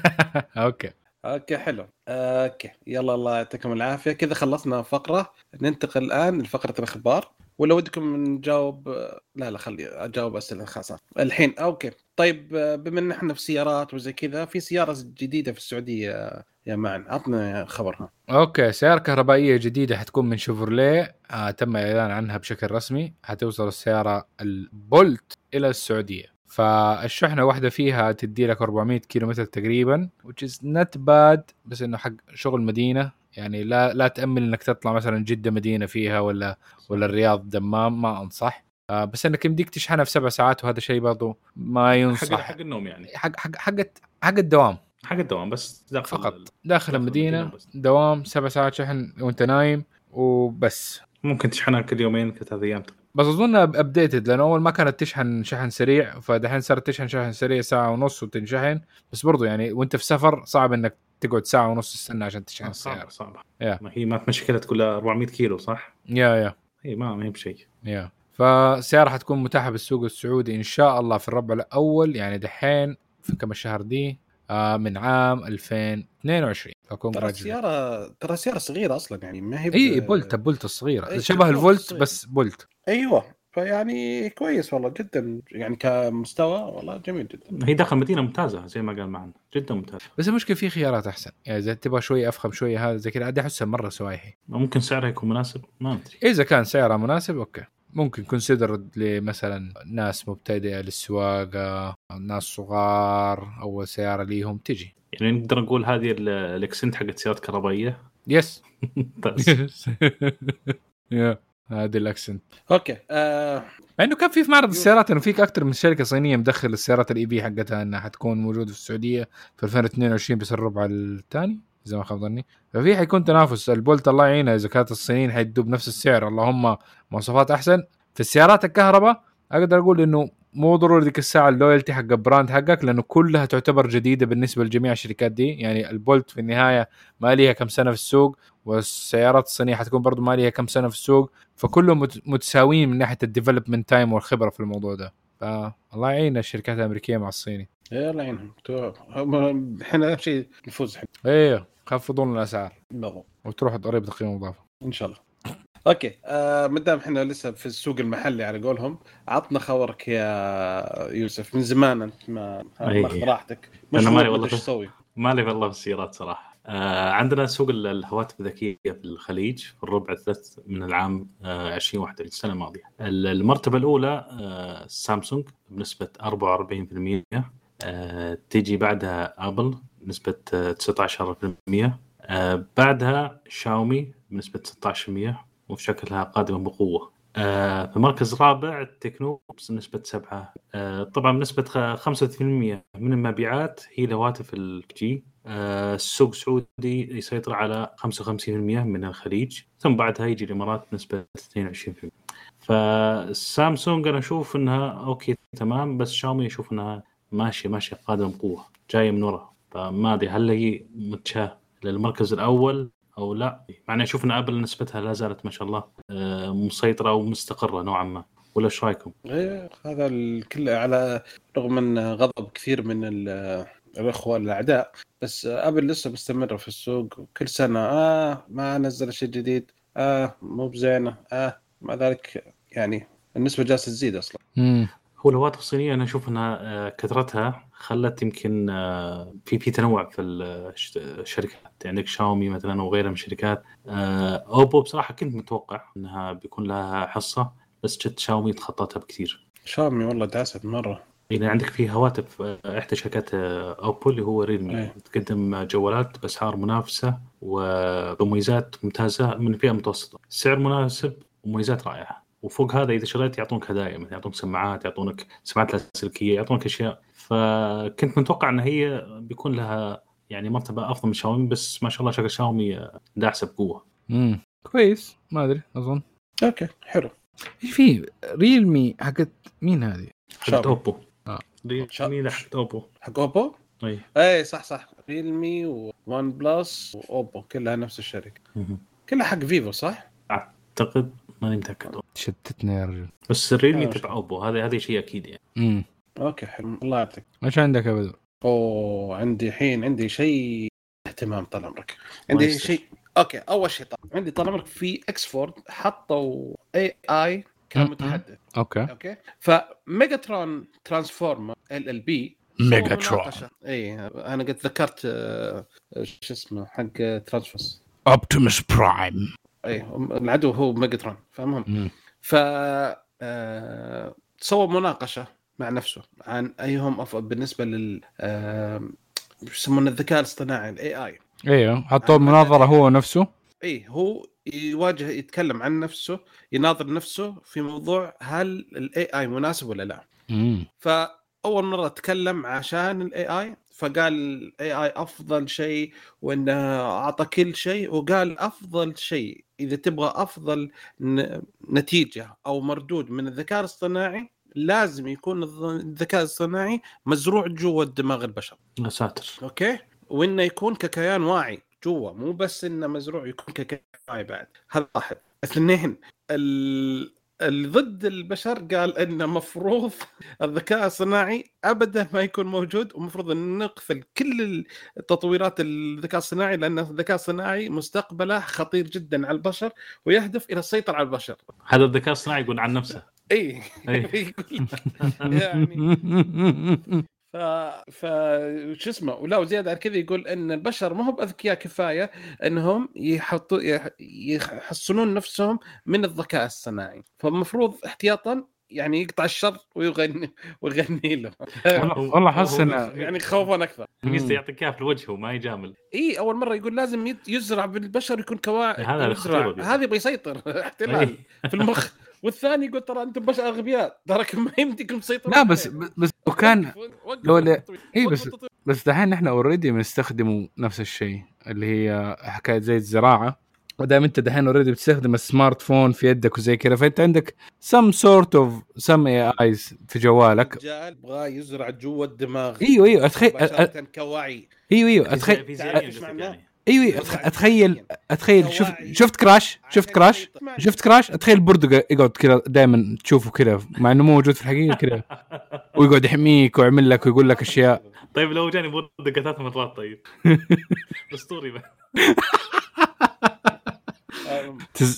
okay. okay حلو. okay يلا الله يعطيكم العافية. كذا خلصنا فقرة. ننتقل الآن لفقرة الأخبار. ولا ودكم نجاوب لا لا خلي أجاوب أسئلة خاصة. الحين okay. طيب بما إن إحنا في سيارات وزي كذا في سيارة جديدة في السعودية يا معن عطنا خبرها. okay سيارة كهربائية جديدة حتكون من شيفروليه آه تم الاعلان عنها بشكل رسمي حتوصل السيارة البولت إلى السعودية. فالشحنة واحدة فيها تدي لك 400 كيلومتر تقريبا which is not bad بس إنه حق شغل مدينة. يعني لا لا تأمل إنك تطلع مثلا جدة مدينة فيها ولا ولا الرياض دمام ما أنصح. آه بس إنك يمديك تشحنها في سبع ساعات وهذا شيء برضو ما حق ينصح. حق النوم يعني. حق حق حق حق الدوام. حق الدوام بس داخل فقط. داخل داخل المدينة المدينة بس. دوام سبع ساعات شحن وأنت نايم وبس. ممكن تشحنها كل يومين كل ثلاث أيام. بس أظن ابديتد لأنه أول ما كانت تشحن شحن سريع فدحين صارت تشحن شحن سريع ساعة ونص وتنشحن. بس برضو يعني وأنت في سفر صعب إنك تقعد ساعة ونص تستنى عشان تشحن آه، صعبة السيارة. صعبة. yeah. ما هي ما تمشي كذا تقول لها 400 كيلو صح؟ yeah yeah هي ما ما هي بشيء. yeah فالسيارة حتكون متاحة بالسوق السعودي إن شاء الله في الربع الأول يعني دحين في كم الشهر دي؟ آه من عام 2022 فكون ترى السياره ترى السيارة صغيرة أصلا يعني ما هي ب- اي بولت بولت الصغيرة. إي، شبه الفولت. بس بولت. أيوه. فيعني كويس والله جدا يعني كمستوى والله جميل جدا. هي داخل مدينة ممتازة زي ما قال معنا جدا ممتازة. بس المشكلة في خيارات أحسن يعني إذا تبغى شوية أفخم شوية هذا زي كذا عادي احسها مرة سوايحي. ممكن سعرها يكون مناسب؟ ما أدري. إذا كان سعرها مناسب okay. ممكن consider لمثلا ناس مبتدئة للسواقة ناس صغار أول سيارة ليهم تجي. يعني نقدر نقول هذه ال- الأكسنت حقت سيارات كهربائية؟ yes هذه الأكسنت. okay آه مع إنه كان في في معرض السيارات إنه فيك أكثر من شركة صينية مدخل السيارات ال EV حقتها إنها حتكون موجودة في السعودية في 2022 بس الربع الثاني إذا ما خاب ظني. ففي حيكون تنافس البولت الله يعينها إذا كانت الصينيين حيدوا بنفس السعر. اللهم مواصفات أحسن. في السيارات الكهرباء أقدر أقول إنه مو ضروري ذيك الساعة ال loyalty حق ال brand حقك لأنه كلها تعتبر جديدة بالنسبة لجميع الشركات دي. يعني البولت في النهاية ما ليها كم سنة في السوق. والسيارات الصينية حتكون برضو ما ليها كم سنة في السوق فكلهم مت- متساويين من ناحية ال development time والخبرة في الموضوع ده. فالله يعين الشركات الأمريكية مع الصيني. يلا يعينهم. تو- هم- إحنا أهم شيء نفوز الحين إيه خفضوا لنا الأسعار. بالضبط. وتروح ضريبه القيمه المضافه إن شاء الله. okay. آه مدام إحنا لسه في السوق المحلي على قولهم عطنا خبرك يا يوسف من زمان أنت ما أي. ماخذ راحتك أنا مشغول مالي والله. تسوي؟ ما لي والله في السيارات صراحة. آه عندنا سوق ال- الهواتف الذكية في الخليج في الربع الثالث من العام آه 2021 السنة الماضيه ال- المرتبة الأولى آه سامسونج بنسبة 44% آه، تيجي بعدها آبل بنسبة آه، 19% آه، بعدها شاومي بنسبة 16% وفي شكلها قادمة بقوة. آه، في المركز الرابع تكنو بنسبة 7 آه، طبعا بنسبة خ- 35% من المبيعات هي لهواتف الجي آه، السوق السعودي يسيطر على 55% من الخليج ثم بعدها يجي الإمارات بنسبة 22% فالسامسونج أنا أشوف إنها okay تمام بس شاومي أشوف إنها ماشية ماشية قادمة بقوة جاية من ورا فما أدري هل هي متشاه للمركز الأول أو لا. مع اني أشوف إن أبل نسبتها لا زالت ما شاء الله آه، مسيطرة ومستقره نوعا ما. ولا إيش رأيكم؟ إيه، هذا الكل على رغم إن غضب كثير من الاخوه الأعداء. بس أبل لسه مستمرة في السوق وكل سنة. آه ما نزل شيء جديد. آه مو بزينة. آه مع ذلك يعني النسبة جالسة تزيد أصلا. مم. هو الهواتف الصينيه أنا أشوف إنها آه، كثرتها خلت يمكن آه، في في تنوع في الش- الشركات. يعني عندك شاومي مثلا وغيرها من الشركات. آه، أوبو بصراحة كنت متوقع إنها بيكون لها حصة بس جت شاومي تخطتها بكثير. شاومي والله دعست مرة. يعني عندك في هواتف آه، إحدى شركات آه، اوبو اللي هو ريلمي أيه. تقدم جوالات باسعار منافسة وبمميزات ممتازة من فئة متوسطة سعر مناسب ومميزات رائعة وفوق هذا إذا شريت يعطونك هدايا مثلا يعطونك سماعات يعطونك سماعات لاسلكيه يعطونك أشياء فكنت متوقع إن هي بيكون لها يعني مرتبة أفضل من شاومي بس ما شاء الله شكل شاومي آه، داعسة بقوة مم. كويس ما أدري أظن okay حلو إيش في ريلمي حقت مين هذه؟ حق شاومي. اوبو آه. ريلمي حق أوبو. حق أوبو؟ أي. اي صح صح. ريلمي وون بلس واوبو كلها نفس الشركة. كلها حق فيفو صح؟ أعتقد ماني متأكد. شتتني يا رجل. بس الريلمي آه. تبع أوبو هذا هذا شيء أكيد يعني. امم okay حلو. الله يعطيك. إيش عندك يا بدر؟ أوه عندي الحين عندي شيء اهتمام طال عمرك. عندي. شيء okay أول شيء طال عندي طال عمرك في اكسفورد حطوا AI كمتحدث okay. okay؟ فميجاترون Transformer ال إل بي ميجاترون. إي أنا قد ذكرت آه، شو اسمه حق ترانسفورمرز اوبتيموس برايم إي العدو هو ميجاترون فالمهم ف آه، سوى مناقشة مع نفسه عن ايهم افضل بالنسبة لل آه، يسمونه الذكاء الاصطناعي ال AI إيوه حطوا مناظره هو نفسه. إي هو يواجه يتكلم عن نفسه يناظر نفسه في موضوع هل ال AI مناسب ولا لا. امم فأول مرة تكلم عشان ال AI فقال ال AI أفضل شيء وانه أعطى كل شيء وقال أفضل شيء. إذا تبغى أفضل نتيجة أو مردود من الذكاء الاصطناعي لازم يكون الذكاء الاصطناعي مزروع جوا دماغ البشر. يا ساتر. أوكي؟ وإنه يكون ككيان واعي. جوا مو بس إنه مزروع يكون واعي بعد. هذا واحد. اثنين ال... اللي ضد البشر قال انه مفروض الذكاء الصناعي ابدا ما يكون موجود ومفروض إن نقفل كل التطويرات الذكاء الصناعي لأن الذكاء الصناعي مستقبله خطير جدا على البشر ويهدف إلى السيطرة على البشر. هذا الذكاء الصناعي يقول عن نفسه. اي. يقول. يعني. ف ف شو اسمه ولا وزياده على كذا يقول إن البشر ما هم اذكياء كفاية إنهم يحطوا يح- يحصنون نفسهم من الذكاء الصناعي. فالمفروض احتياطا يعني يقطع الشر ويغني ويغني له والله احس انه يعني خوفا أكثر. ميزته يعطيك اياها في الوجه وما يجامل. إي أول مرة يقول لازم يزرع بالبشر يكون كواعي هذا. هذا يبغى يسيطر. احتلال. في المخ. والثاني يقول ترى أنتم بشر اغبياء. تراكم ما يمديكم تسيطرون لا بس. بس وكان وقف- وقف لو لا- وقف بس-. بس دحين إحنا already بنستخدموا نفس الشيء اللي هي حكاية زي الزراعة. ودائما انت دحين already بتستخدم ال smart phone في يدك وزي كذا فانت عندك some sort of some AIs في جوالك. رجال يبغى يزرع جوا الدماغ. إيوه إيوه اتخيل كوعي. إيوه إيوه اتخيل أيوه اتخيل أتخيل شفت. شفت كراش؟ شفت عشان كراش. شفت كراش؟ أتخيل بردق يقعد كذا دائما تشوفه كذا مع إنه مو موجود في الحقيقة كذا. ويقعد يحميك ويعمل لك ويقول لك أشياء. طيب لو جاني برد ثلاث مرات طيب. أسطوري.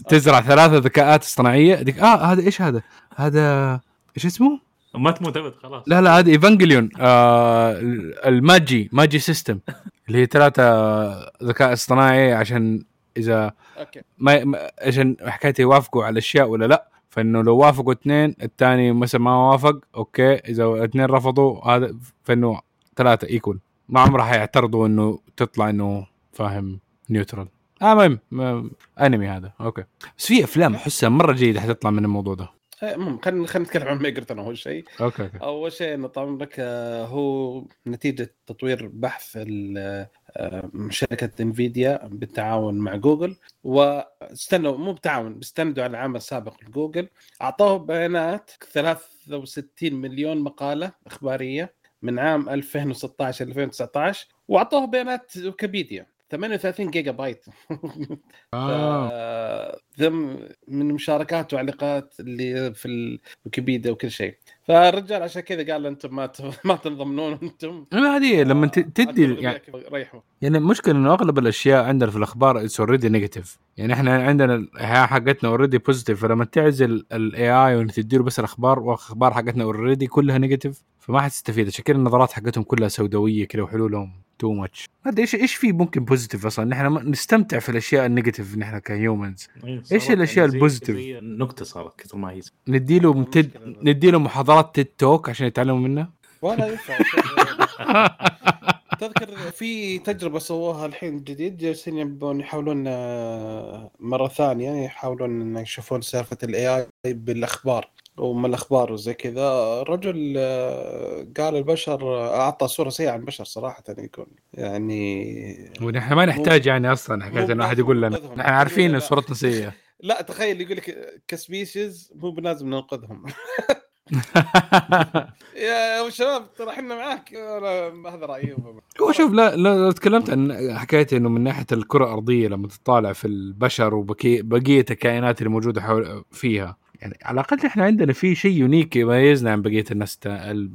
تزرع ثلاثة ذكاءات اصطناعية. ديك آه هذا إيش هذا؟ هذا إيش اسمه؟ ما تموت أبد خلاص. لا لا هذا ايفانجليون آه ال Magi Magi system اللي هي ثلاثة ذكاء اصطناعي عشان إذا okay. ما عشان حكاية يوافقوا على اشياء ولا لا. فإنه لو وافقوا اثنين الثاني مثلا ما وافق okay. إذا اثنين رفضوا هذا فإنه ثلاثة equal ما عمره حيعترضوا إنه تطلع إنه فاهم neutral آه المهم ما- انمي هذا. okay. بس في أفلام أحسها مرة جيدة حتطلع من الموضوع ده. المهم خلينا خلينا نتكلم عن ميجاترون أول شيء. okay okay. أول شيء إنه طال عمرك آه، هو نتيجة تطوير بحث آه، شركة Nvidia بالتعاون مع جوجل واستنوا مو بالتعاون بيستندوا على عمل سابق لجوجل أعطوه بيانات 63 مليون مقالة إخبارية من عام 2016 2019 وأعطوه بيانات ويكيبيديا 38 جيجا بايت. آه. آه، ذم من مشاركات وتعليقات اللي في الويكيبيديا وكل شيء. فالرجال عشان كذا قال أنتم ما ت- ما تنضمنون أنتم. لا هذه لما ت- تدي يعني ريحوا. يعني المشكلة إنه أغلب الأشياء عندنا في الأخبار it's already negative يعني إحنا عندنا الحياة حقتنا already positive فلما تعزل ال AI وتديله بس الأخبار والاخبار حقتنا already كلها negative فما حتستفيد عشان كده النظرات حقتهم كلها سوداوية كده وحلولهم. too much ما ادري إيش إيش في ممكن positive أصلا؟ نحن ما- نستمتع في الأشياء ال negative نحن ك humans الأشياء يعني زي- ال positive؟ زي نكته صارت كثر ما هي. نديله تد... نديله محاضرات تيد توك عشان يتعلموا منها ولا ينفع تذكر في تجربة سووها الحين جديد جالسين يبون يحاولون آه، مرة ثانية يحاولون إن يشوفون سالفة الاي اي بالأخبار. وما الأخبار وزي كذا الرجل آه، قال البشر أعطى صورة سيئة عن البشر صراحة يكون يعني ونحن ما نحتاج يعني أصلا حكايه إنه أحد يقول لنا. نحن عارفين. إن صورتنا سيئة. لا تخيل يقول لك ك species مو بلازم ننقذهم. يا شباب ترى إحنا معاك. هذا رأيي. هو شوف لا لو تكلمت عن حكاية إنه من ناحية الكرة الأرضية لما تطالع في البشر وبقيه الكائنات اللي موجودة حول فيها يعني على الأقل إحنا عندنا في شيء unique يميزنا عن بقية الناس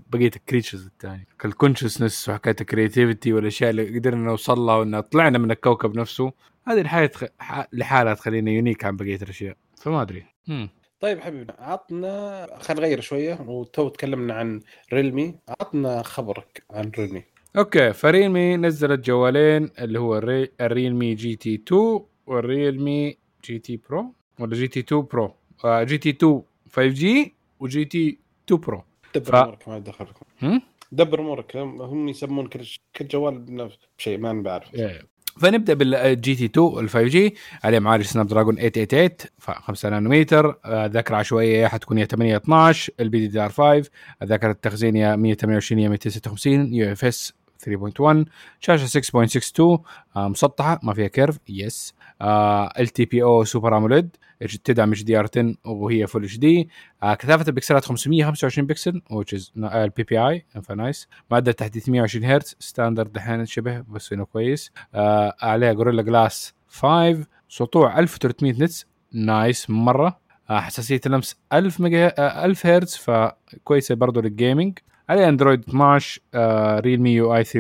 بقية ال creatures الثانية كال consciousness وحكاية ال creativity والأشياء اللي قدرنا نوصل لها وإن طلعنا من الكوكب نفسه. هذه الحاله تخ... ح- لحالها تخلينا unique عن بقية الأشياء. فما أدري. مم. طيب حبيبنا عطنا خلينا نغير شوية وتو تكلمنا عن Realme. عطنا خبرك عن ريلمي. أوكي فريلمي نزلت جوالين اللي هو الري... ال Realme GT 2 وال Realme GT Pro ولا GT 2 Pro GT 2 5 G و GT 2 Pro. دبر ف- امورك ما دخلكم؟ دبر امورك هم يسمون كل كل جوال بنفس شيء ما أنا بعرف فنبدأ بالجي تي 2 ال 5 جي. عليه معالج Snapdragon 888 ف 5 نانومتر. آه، ذاكرة عشوائية حتكون يا 8 12 LPDDR 5 ذاكرة التخزين يا 128 يا 256 UFS 3.1 شاشة 6.62 آه، مسطحة ما فيها curve. yes LTPO Super AMOLED تدعم HDR 10 وهي full HD. كثافة البكسلات 525 بكسل which is ال PPI ف nice معدل تحديث 120 هرتز standard دحين شبه بس إنه كويس. آه عليه Gorilla Glass 5 سطوع 1300 nits nice مرة. آه حساسية اللمس 1000 ميجا آه 1000 هرتز فكويسة برضه لل gaming عليه Android 12 آه Realme UI 3.0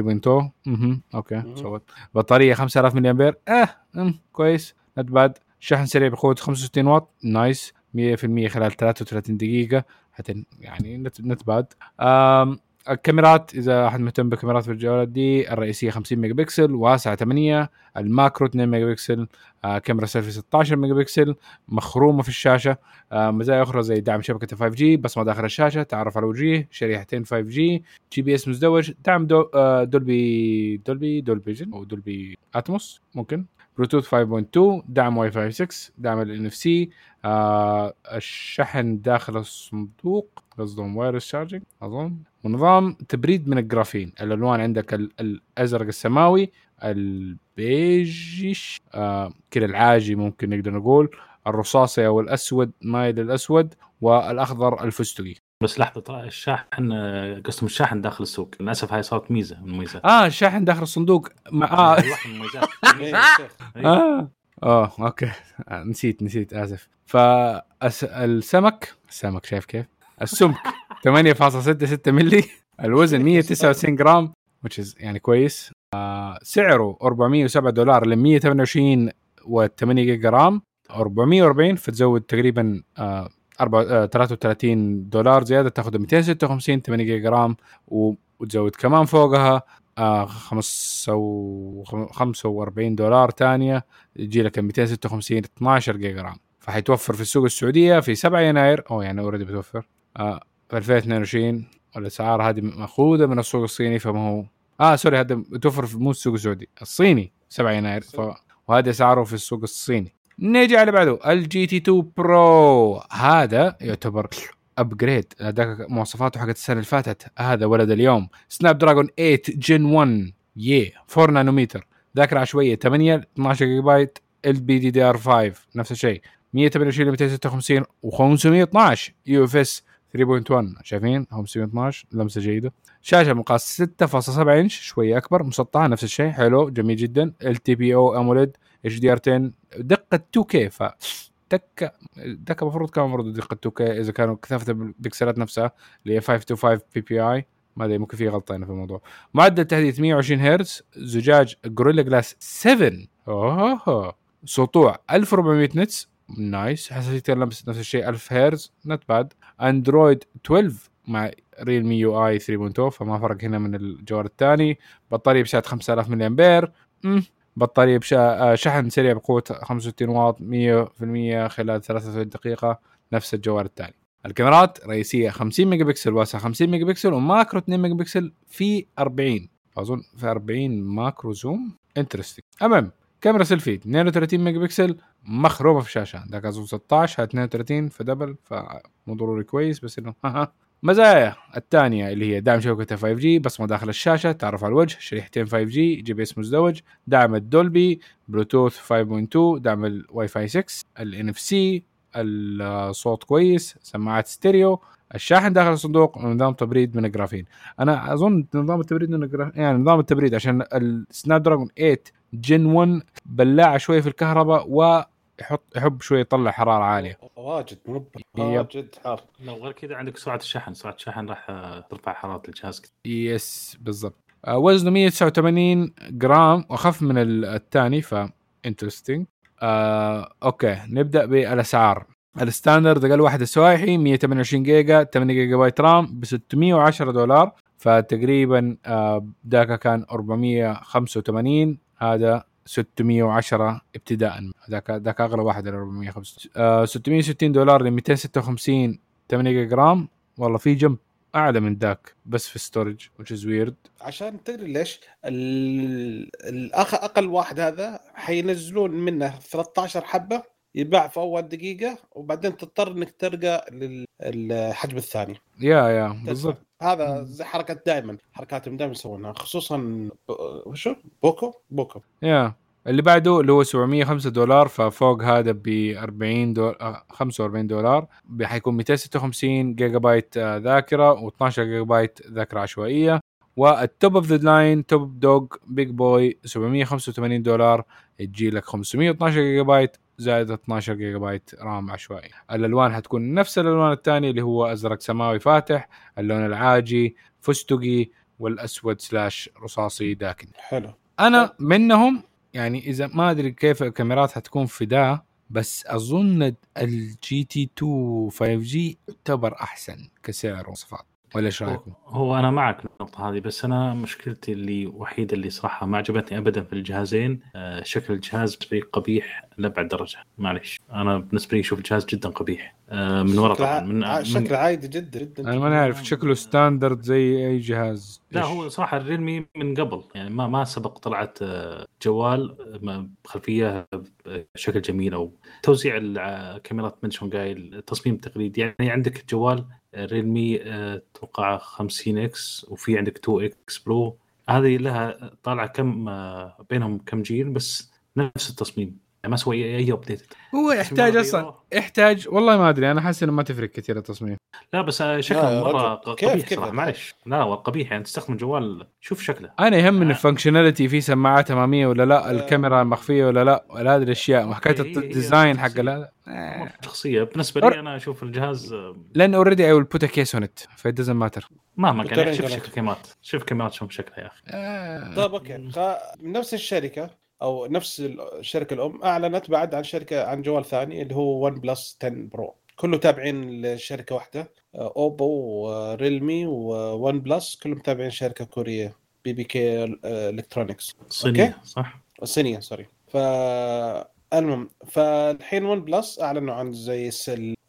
أها okay. سوت. بطارية 5000 ملي أمبير. آه أم، كويس. not bad. شحن سريع بقوة 65 واط. nice. 100% خلال 33 دقيقة. حتى يعني not, not bad. آم الكاميرات إذا أحد مهتم بالكاميرات في الجوالات دي الرئيسية 50 ميجا بكسل واسعة 8 ال macro 2 ميجا بكسل آه كاميرا سيلفي 16 ميجا بكسل مخرومة في الشاشة آه مزايا أخرى زي دعم شبكة 5 G بصمه داخل الشاشة تعرف على الوجيه شريحتين 5 G GPS مزدوج دعم دو آه Dolby Dolby Dolby Vision أو Dolby Atmos ممكن بلوتوث 5.2 دعم واي فاي 6 دعم ال NFC الشحن داخل الصندوق قصدهم wireless charging أظن. ونظام تبريد من الجرافين. الألوان عندك ال- الأزرق السماوي ال beigish آه كذا العاجي ممكن نقدر نقول الرصاصي أو الأسود مايل للأسود والأخضر الفستقي. بس لحظة الشاحن آه، قسم الشاحن داخل الصندوق. للأسف هاي صارت ميزة من المميزات. آه الشاحن داخل الصندوق. مع آه إيه يا شيخ. آه. آه okay. آه نسيت نسيت آسف. فالسمك السمك شايف كيف؟ السمك 8.66 ملي الوزن 199 جرام which is يعني كويس. آه سعره 407 دولار ل 128 و8 جيجا RAM. 440 فتزود تقريبا آه أربعة- آه 33 دولار زيادة تاخذ 256 8 جيجا RAM وتزود كمان فوقها آه خمسة و 45 دولار ثانية يجي لك 256 12 جيجا RAM. فحيتوفر في السوق السعودية في 7 يناير. أو يعني already بتوفر. آه في 2022 والاسعار هذه مأخوذة من السوق الصيني فما هو آه sorry هذا توفر في مو السوق السعودي الصيني 7 يناير. ف... وهذا أسعاره في السوق الصيني. نيجي على بعده ال GT 2 Pro. هذا يعتبر upgrade هذاك مواصفاته حقت السنة اللي فاتت. هذا ولد اليوم. Snapdragon 8 Gen 1 يي 4 نانومتر ذاكرة عشوائية 8 12 جيجا بايت ال بي دي دي ار 5 نفس الشيء. 128 256 و512 UFS 3.1 شايفين؟ 512 لمسة جيدة. شاشة مقاس 6.7 إنش شوية أكبر مسطحة نفس الشيء حلو جميل جدا. إل تي بي أو أموليد إتش دي آر 10 دقة 2K ف دكه دكه المفروض كان المفروض دقة 2K إذا كانوا كثافة البكسلات نفسها اللي هي 525 PPI ما أدري ممكن في غلطه هنا في الموضوع. معدل تحديث 120 هرتز زجاج Gorilla Glass 7 اوه سطوع 1400 nits nice. حساسيه اللمس نفس الشيء 1000 هرتز. not bad Android 12 مع Realme UI 3.0 فما فرق هنا من الجوال الثاني. بطارية بسعه 5000 ملي امبير بطارية بشا... شحن سريع بقوة 65 واط 100% خلال 33 دقيقة. نفس الجوال الثاني. الكاميرات رئيسية 50 ميجا بكسل واسعة 50 ميجا بكسل وماكرو 2 ميجا بكسل في 40 أظن في 40 macro zoom. interesting المهم كاميرا سيلفي 32 ميجا بكسل مخرومه في الشاشة. ذاك اظن 16 32 ف double فمو ضروري كويس بس انه مزايا. الثانية اللي هي دعم شبكة 5G بصمة داخل الشاشة تعرف على الوجه شريحتين 5G GPS مزدوج دعم ال Dolby بلوتوث 5.2 دعم الواي فاي 6 ال NFC الصوت كويس سماعات ستيريو الشاحن داخل الصندوق ونظام تبريد من الجرافين. أنا أظن نظام التبريد من الجرافين يعني نظام التبريد عشان ال Snapdragon 8 Gen 1 بلاعه شوية في الكهرباء ويحط يحب شوية يطلع حرارة عالية. واجد yep. واجد حار. لو غير كذا عندك سرعة الشحن سرعة الشحن راح ترفع حرارة الجهاز كثير. yes بالضبط. آه، وزنه 189 جرام وأخف من ال- الثاني ف interesting آه، okay نبدأ بالأسعار. ال standard أقل واحد السوايحي 128 جيجا 8 جيجا بايت RAM ب 610 دولار. فتقريبا آه، ذاك كان 485 هذا 610 ابتداء ذاك ذاك أغلى واحد ال 465 آه 660 دولار ل 256 8 جيجا RAM. والله في jump أعلى من ذاك بس في storage which is weird. عشان تدري ليش ال- الأخ أقل واحد هذا حينزلون منه 13 حبة يباع في أول دقيقة وبعدين تضطر إنك ترجع للحجم الثاني. yeah yeah بالضبط. هذا زي حركة دائما حركاتهم دائما يسوونها خصوصا. وشو Poco؟ Poco. yeah. اللي بعده اللي هو 705 دولار ففوق هذا ب 40 دولار 45 دولار. حيكون 256 جيجا بايت آه، ذاكرة و12 جيجا بايت ذاكرة عشوائية. وال top of the line top dog big boy 785 دولار. تجي لك 512 جيجا بايت زائد 12 جيجا بايت RAM عشوائي. الألوان حتكون نفس الألوان الثانية اللي هو أزرق سماوي فاتح اللون العاجي فستقي والأسود slash رصاصي داكن. حلو. أنا منهم يعني إذا ما أدري كيف الكاميرات حتكون في ده بس أظن الجي تي 2 5 جي يعتبر أحسن كسعر ومواصفات ولا إيش رأيكم؟ هو أنا معك في النقطة هذه بس أنا مشكلتي اللي وحيدة اللي صراحة ما عجبتني ابدا في الجهازين آه، شكل الجهاز قبيح لأبعد درجة معليش أنا بالنسبة لي أشوف الجهاز جدا قبيح من ورا طبعا من, شكله عادي جدا جدا. أنا ما نعرف شكله standard زي أي جهاز. لا؟ هو صراحة ال Realme من قبل يعني ما ما سبق طلعت آه، جوال آه، ما- بخلفيه بشكل جميل أو توزيع الكاميرات من شلون قايل التصميم التقليدي يعني عندك جوال آه، Realme آه، أتوقع 50 X وفي عندك 2 X Pro. هذه لها طالعة كم آه، بينهم كم جيل بس نفس التصميم. ما سوى اي update هو يحتاج أصلا يحتاج والله ما أدري أنا حاسس إنه ما تفرق كثير التصميم. لا بس آه، شكله مرة رجل، كيف قبيح كذا؟ صراحة معلش لا قبيح. يعني تستخدم الجوال شوف شكله. أنا يهمني آه. ال functionality في سماعات أمامية ولا لا آه. الكاميرا مخفيه ولا لا ولا هذه الاشياء هي ال design حق شخصية. لا شخصية. بالنسبة لي أنا أشوف الجهاز آه، لأن already I will put case on it so it doesn't matter مهما كان يعني شوف شكل كاميرات. شوف كاميرات شوف شكلها يا أخي. آه. طيب okay خ- نفس الشركة. أو نفس الشركة الأم أعلنت بعد عن شركة عن جوال ثاني اللي هو OnePlus 10 Pro كله تابعين لشركة واحدة Oppo و Realme و OnePlus كلهم تابعين شركة كورية BBK Electronics صينيه okay. صح؟ الصينيه sorry ف المهم فالحين OnePlus أعلنوا عن زي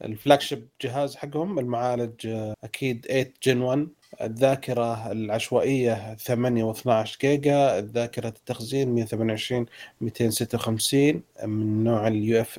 ال flagship جهاز حقهم المعالج آه، أكيد 8 Gen 1 الذاكرة العشوائية 8 و12 جيجا الذاكرة التخزين 128 256 من نوع ال UF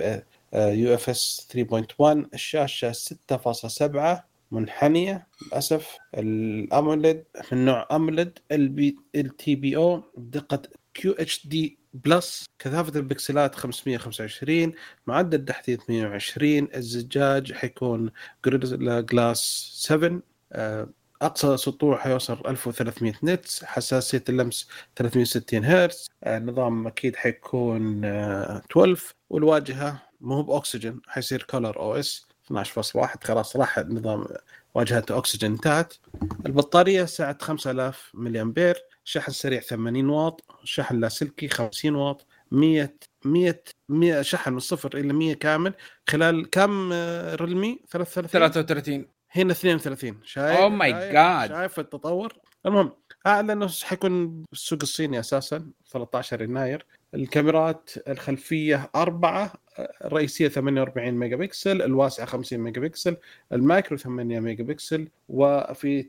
UFS 3.1 الشاشة 6.7 منحنية للأسف. ال AMOLED من نوع AMOLED LTPO بدقة QHD plus كثافة البكسلات 525 معدل تحديث 120 الزجاج حيكون جوريلا جلاس 7 آه، أقصى سطوع حيوصل 1300 nits حساسية اللمس 360 هرتز. النظام أكيد حيكون 12 والواجهة مو بأوكسجين حيصير كولر OS 12.1 خلاص راح نظام واجهه أوكسجين انتهت. البطارية سعة 5000 ملي امبير شحن سريع 80 واط. شحن لاسلكي 50 واط. 100 100 100 شحن من صفر إلى 100 كامل. خلال كم آه، ريلمي 33 33 هنا 32 شايف؟ My شايف- God. شايف التطور؟ المهم أعلن إنه حيكون بالسوق الصيني أساسا 13 يناير. الكاميرات الخلفية أربعة الرئيسية 48 ميجا بكسل الواسعة 50 ميجا بكسل ال macro 8 ميجا بكسل وفي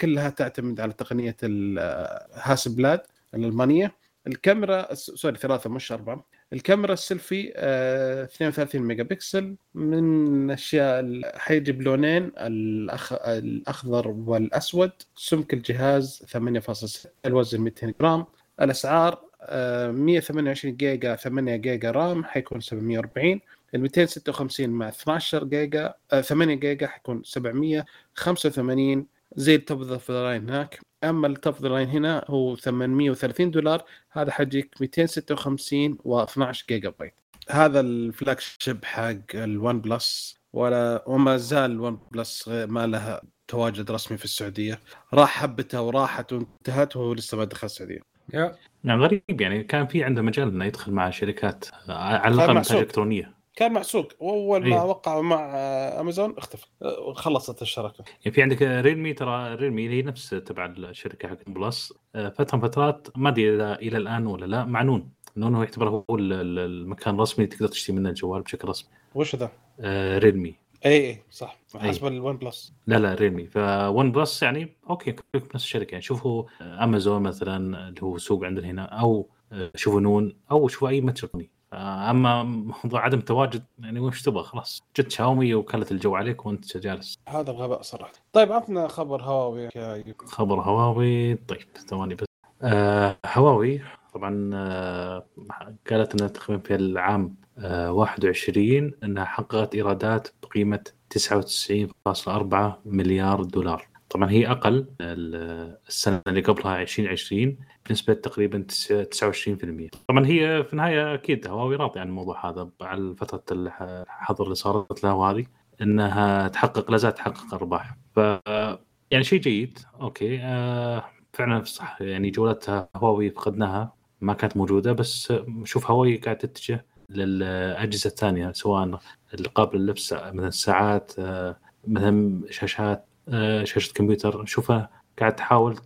كلها تعتمد على تقنية الهاسلبلاد الألمانية. الكاميرا sorry ثلاثة مش أربعة. الكاميرا السيلفي آه، 32 ميجا بكسل من اشياء ال- حيجي بلونين الأخ... الأخضر والأسود. سمك الجهاز 8.6 الوزن 200 جرام. الأسعار آه، 128 جيجا 8 جيجا RAM حيكون 740 ال 256 مع 12 جيجا آه، 8 جيجا حيكون 785 زي ال top ذا هناك. أما ال top line هنا هو 830 دولار هذا حيجيك 256 و12 جيجا بايت. هذا ال flagship حق الون بلس ولا وما زال الون بلس ما لها تواجد رسمي في السعودية. راح حبته وراحت وانتهت وهو لسه ما دخل السعودية. يا. يعني غريب يعني. كان في عنده مجال إنه يدخل مع شركات على الأقل إلكترونية. كان مع سوق وأول ما إيه. وقع مع آه، امازون اختفى. آه، خلصت الشراكة. يعني في عندك ريلمي ترى ريلمي هي نفس تبع الشركة حقت بلس آه، فترة من فترات ما أدري إذا إلى الآن ولا لا مع نون نون هو يعتبر هو ال- ال- المكان الرسمي اللي تقدر تشتري منه الجوال بشكل رسمي. وش ذا؟ آه، ريلمي اي اي صح. حسب الون بلس لا لا ريلمي فون بلس يعني أوكي نفس الشركة. يعني شوفوا آه، امازون مثلا اللي هو سوق عندنا هنا أو آه، شوفوا نون أو شوفوا أي متجر تقني آه، اما موضوع عدم التواجد يعني وش تبغى؟ خلاص. جت شاومي وكلت الجو عليك وأنت جالس. هذا غباء صراحة. طيب عطنا خبر هواوي. خبر هواوي. طيب ثواني بس. آه هواوي طبعا آه قالت إنها تقريبا في العام آه 21 إنها حققت إيرادات بقيمة 99.4 مليار دولار. طبعا هي أقل ال- السنة اللي قبلها 2020 بنسبة تقريبا تسعة- 29% طبعا هي في النهاية أكيد هواوي راضيه عن الموضوع هذا على فترة الح- الحظر اللي صارت لها وهذه إنها تحقق لا زالت تحقق أرباح. ف يعني شيء جيد أوكي آه فعلا صح. يعني جولتها هواوي فقدناها ما كانت موجودة بس شوف هواوي قاعد تتجه للأجهزة الثانية سواء القابل للبس مثلا الساعات آه مثلا شاشات شاشة كمبيوتر. شوفها قاعد تحاول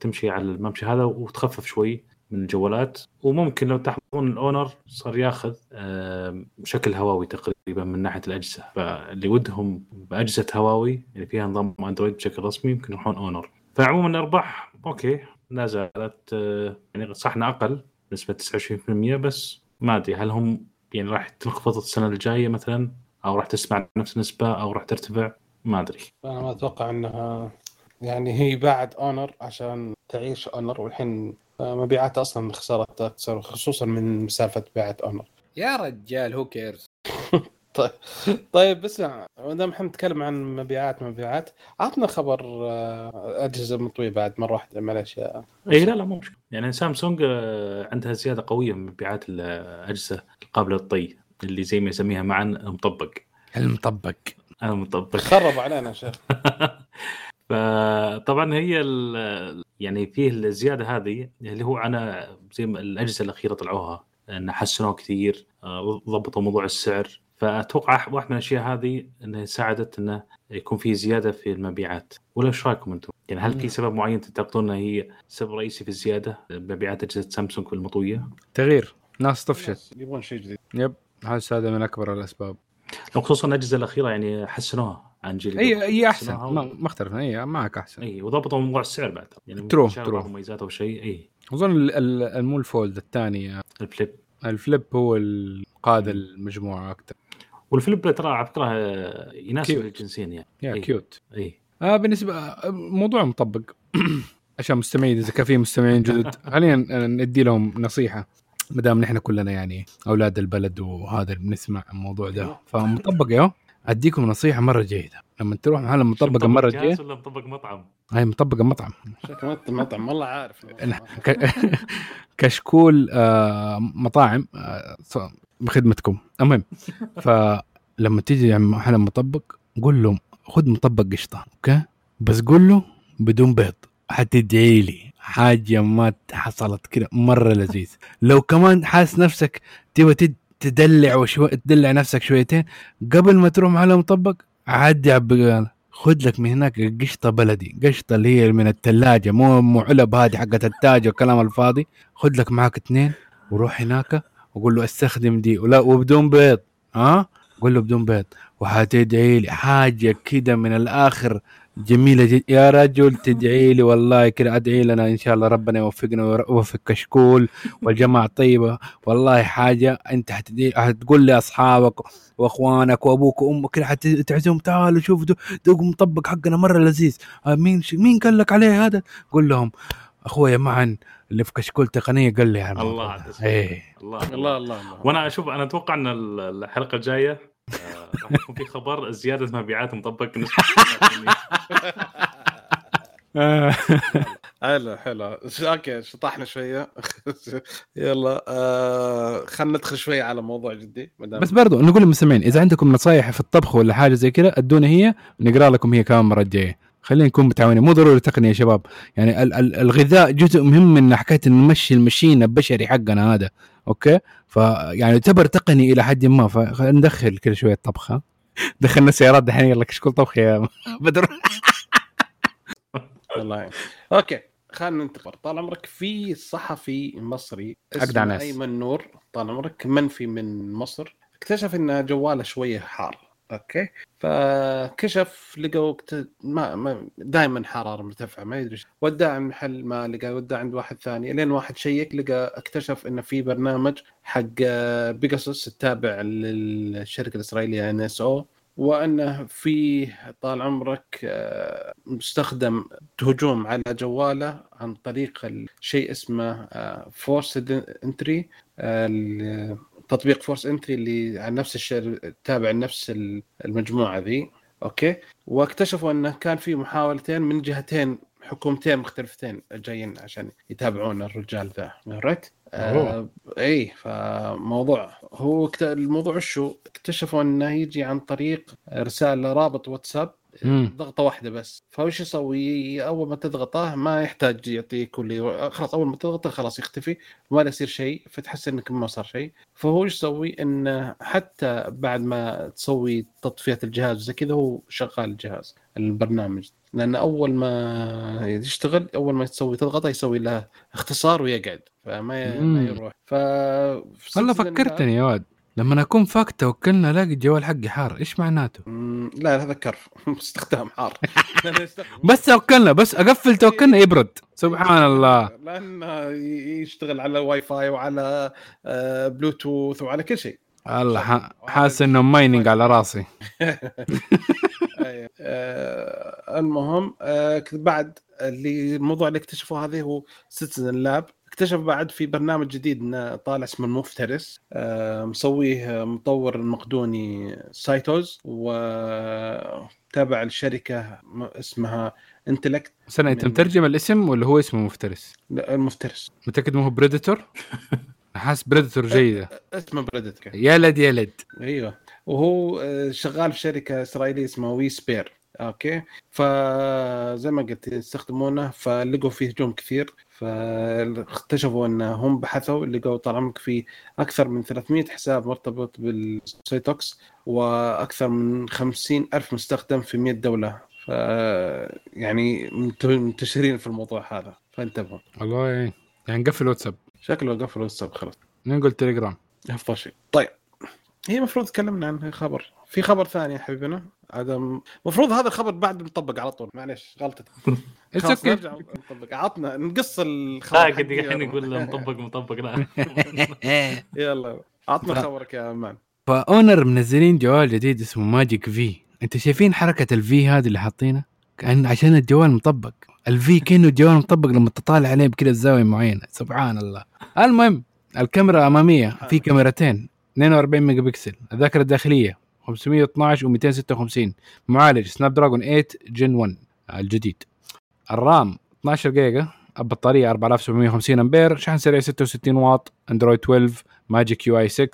تمشي, على الممشى هذا وتخفف شوي من الجوالات. وممكن لو تلاحظون الأونر صار ياخذ آه، شكل هواوي تقريبا من ناحية الأجهزة. فاللي ودهم بأجهزة هواوي اللي فيها نظام أندرويد بشكل رسمي يمكن يروحون أونر. فعموما الأرباح أوكي لا زالت آه، يعني صح أقل بنسبه 29% بس ما أدري هل هم يعني راح تنخفض السنة الجاية مثلا؟ أو راح تسمع نفس النسبة أو راح ترتفع؟ ما أدري. أنا ما أتوقع إنها يعني هي باعت أونر عشان تعيش أونر والحين مبيعاتها أصلا خسرت أكثر خصوصا من سالفه بيعت أونر. يا رجال هو كيرز طيب طيب اسمع ما دام إحنا نتكلم عن مبيعات مبيعات عطنا خبر آه، أجهزة مطوية بعد مرة واحدة معلش اي لا لا مو مشكلة. يعني سامسونج آه، عندها زيادة قوية من مبيعات الأجهزة القابلة للطي اللي زي ما يسميها معا المطبق. المطبق. المطبق خرب علينا يا شيخ. فطبعا هي ال- يعني فيه الزيادة هذه اللي هو أنا زي ما الأجهزة الأخيرة طلعوها إن حسنوها كثير آه، ضبطوا موضوع السعر. فأتوقع واحدة من الأشياء هذه إنها ساعدت إنه يكون في زيادة في المبيعات. ولا إيش رأيكم أنتم؟ يعني هل في سبب معين تعتقدون انه هي سبب رئيسي في الزيادة؟ مبيعات أجهزة سامسونج المطويه؟ تغيير. ناس طفشت. يبون شيء جديد. يب هذا من أكبر الأسباب. وخصوصا الأجهزة الأخيرة يعني حسنوها عن هي دوغ. هي احسن و- ما اختلف هي معك أحسن. إي وضبطوا موضوع السعر بعد. يعني true. بعض مميزات أو شيء إي. أظن ال- ال- المو الفولد الثاني الفليب. الفليب هو القاد المجموعة أكثر. والفليب ترى على فكرة آه، يناسب. الجنسين يعني. يا إيه. كيوت إي. آه بالنسبة آه، موضوع مطبق. عشان مستمعين إذا كان في مستمعين جدد. خلينا ندي لهم نصيحة. ما دام نحن كلنا يعني أولاد البلد وهذا بنسمع الموضوع ده. فمطبق يا. أديكم نصيحة مرة جيدة. لما تروح محل مطبق المره جهاز الجايه ولا مطبق مطعم؟ هاي مطبق المطعم شكل مط- مطعم والله عارف. كشكول آه، مطاعم آه، بخدمتكم. المهم فلما تيجي محل مطبق قول لهم خذ مطبق قشطة أوكي؟ بس قول له بدون بيض حتدعي لي. حاجة ما حصلت كده مرة لذيذ. لو كمان حاسس نفسك تبغى تد- تدلع وشوي تدلع نفسك شويتين قبل ما تروح محل مطبق عدي على خذ لك من هناك قشطة بلدي قشطة اللي هي من الثلاجه مو مو علب هذه حقت التاج والكلام الفاضي. خذ لك معاك اثنين وروح هناك وقول له استخدم دي. ولا وبدون بيض ها؟ قول له بدون بيض. وحتدعي لي حاجة كده من الآخر جميلة جدا يا رجل تدعي لي والله كده أدعي لنا إن شاء الله ربنا يوفقنا ويوفق كشكول والجماعة الطيبه والله حاجة أنت حتدعي حتقول لأصحابك وأخوانك وأبوك وأمك كده حتعزمهم تعالوا شوفوا دو- دوقوا مطبق حقنا مرة لذيذ. آه، مين مين قال لك عليه هذا؟ قول لهم أخويا معا اللي في كشكول تقنية. قال لي على الله. إيه. الله الله الله الله. وأنا أشوف أنا أتوقع إن ال- الحلقة الجاية آه، راح يكون في خبر زيادة مبيعات مطبق. نسبه. حلو حلو. أوكي شطحنا شوية. يلا آه خلينا ندخل شوية على موضوع جدي مدام بس برضو نقول للمستمعين إذا عندكم نصايح في الطبخ ولا حاجة زي كذا ادونا هي نقرأ لكم هي كمان المره الجاية. خلينا نكون متعاونين. مو ضروري تقنية يا شباب. يعني ال- ال- الغذاء جزء مهم من حكاية نمشي المشين البشري حقنا هذا. أوكي؟ فيعني يعتبر تقني إلى حد ما. فندخل كذا شوية طبخ ها دخلنا سيارات دحين يلا كشكول طبخ يا بدر. الله يعين. أوكي خلينا ننتقل طال عمرك في صحفي مصري اسمه. أيمن نور. طال عمرك منفي من مصر؟ اكتشف إن جواله شوية حار. أوكي. فكشف لقوا ما, ما دائما حرارة مرتفعة ما يدري عند محل ما لقى وداه عند واحد ثاني. لين واحد شيك لقى اكتشف إنه في برنامج حق بيجاسوس التابع للشركة الإسرائيلية NSO وإنه في طال عمرك آه، مستخدم هجوم على جواله عن طريق الشيء اسمه forced entry تطبيق forced entry اللي عن نفس الشيء تابع لنفس المجموعة ذي. أوكي. واكتشفوا أنه كان في محاولتين من جهتين حكومتين مختلفتين جايين عشان يتابعون الرجال ذا. right آه إي فموضوع هو الموضوع شو؟ اكتشفوا أنه يجي عن طريق رسالة رابط واتساب. ضغطة واحدة بس. فوش يسوي؟ أول ما تضغطه ما يحتاج يعطيك كل خلاص أول ما تضغطه خلاص يختفي وما لا يصير شيء فتحس إنك ما صار شيء. فهو إيش يسوي؟ إنه حتى بعد ما تسوي تطفيه الجهاز زي كذا هو شغال الجهاز البرنامج. لأن أول ما يشتغل أول ما تسوي تضغطه يسوي له اختصار ويقعد فما ما. يروح. ف والله فكرتني يا واد. لما أكون فاك توكلنا الاقي الجوال حقي حار إيش معناته؟ لا هذا كرف استخدام حار. بس توكلنا بس أقفل توكلنا يبرد. سبحان الله. لأنه يشتغل على واي فاي وعلى آه، بلوتوث وعلى كل شيء. الله حاسس إنه mining على راسي. آه، المهم آه، بعد اللي الموضوع اللي اكتشفوه هذا هو Citizen Lab اكتشف بعد في برنامج جديد إنه طالع اسمه المفترس آه، مسويه مطور المقدوني Cytrox وتابع الشركة اسمها انتلكت. سنة انت مترجم الاسم ولا هو اسمه مفترس؟ المفترس. متأكد ما هو بريدتور؟ حاسس بريدتور جيدة. اسمه بريدت يلد يلد أيوه. وهو آه، شغال في شركة إسرائيلية اسمها وي سبير. أوكي. فزي ما قلت يستخدمونه فلقوا فيه هجوم كثير فاكتشفوا إن هم بحثوا لقوا طال عمرك في أكثر من 300 حساب مرتبط بالسيتوكس وأكثر من 50 ألف مستخدم في 100 دولة. ف يعني منت- منتشرين في الموضوع هذا. فانتبهوا. والله يعني نقفل واتساب شكله قفلوا السب خلاص. نقول تليجرام؟ أفضل شيء. طيب. هي المفروض تكلمنا عن خبر. في خبر ثاني يا حبيبنا. هذا المفروض هذا الخبر بعد مطبق على طول. معلش غلطتي خلاص okay. نرجع نطبق عطنا نقص الخبر لا قد حقي. الحين يقول مطبق مطبق لا. يلا عطنا خبرك يا man ف Honor منزلين جوال جديد اسمه Magic V أنتوا شايفين حركة ال V هذه اللي حاطينها كأن عشان الجوال مطبق. ال V كأنه الجوال مطبق لما تطالع عليه بكذا الزاويه معينة. سبحان الله. المهم الكاميرا أمامية. في كاميرتين 42 ميجا بكسل الذاكرة الداخلية. 512 و256 معالج Snapdragon 8 Gen 1 الجديد. الرام 12 جيجا البطارية 4750 أمبير شحن سريع 66 واط أندرويد 12 Magic UI 6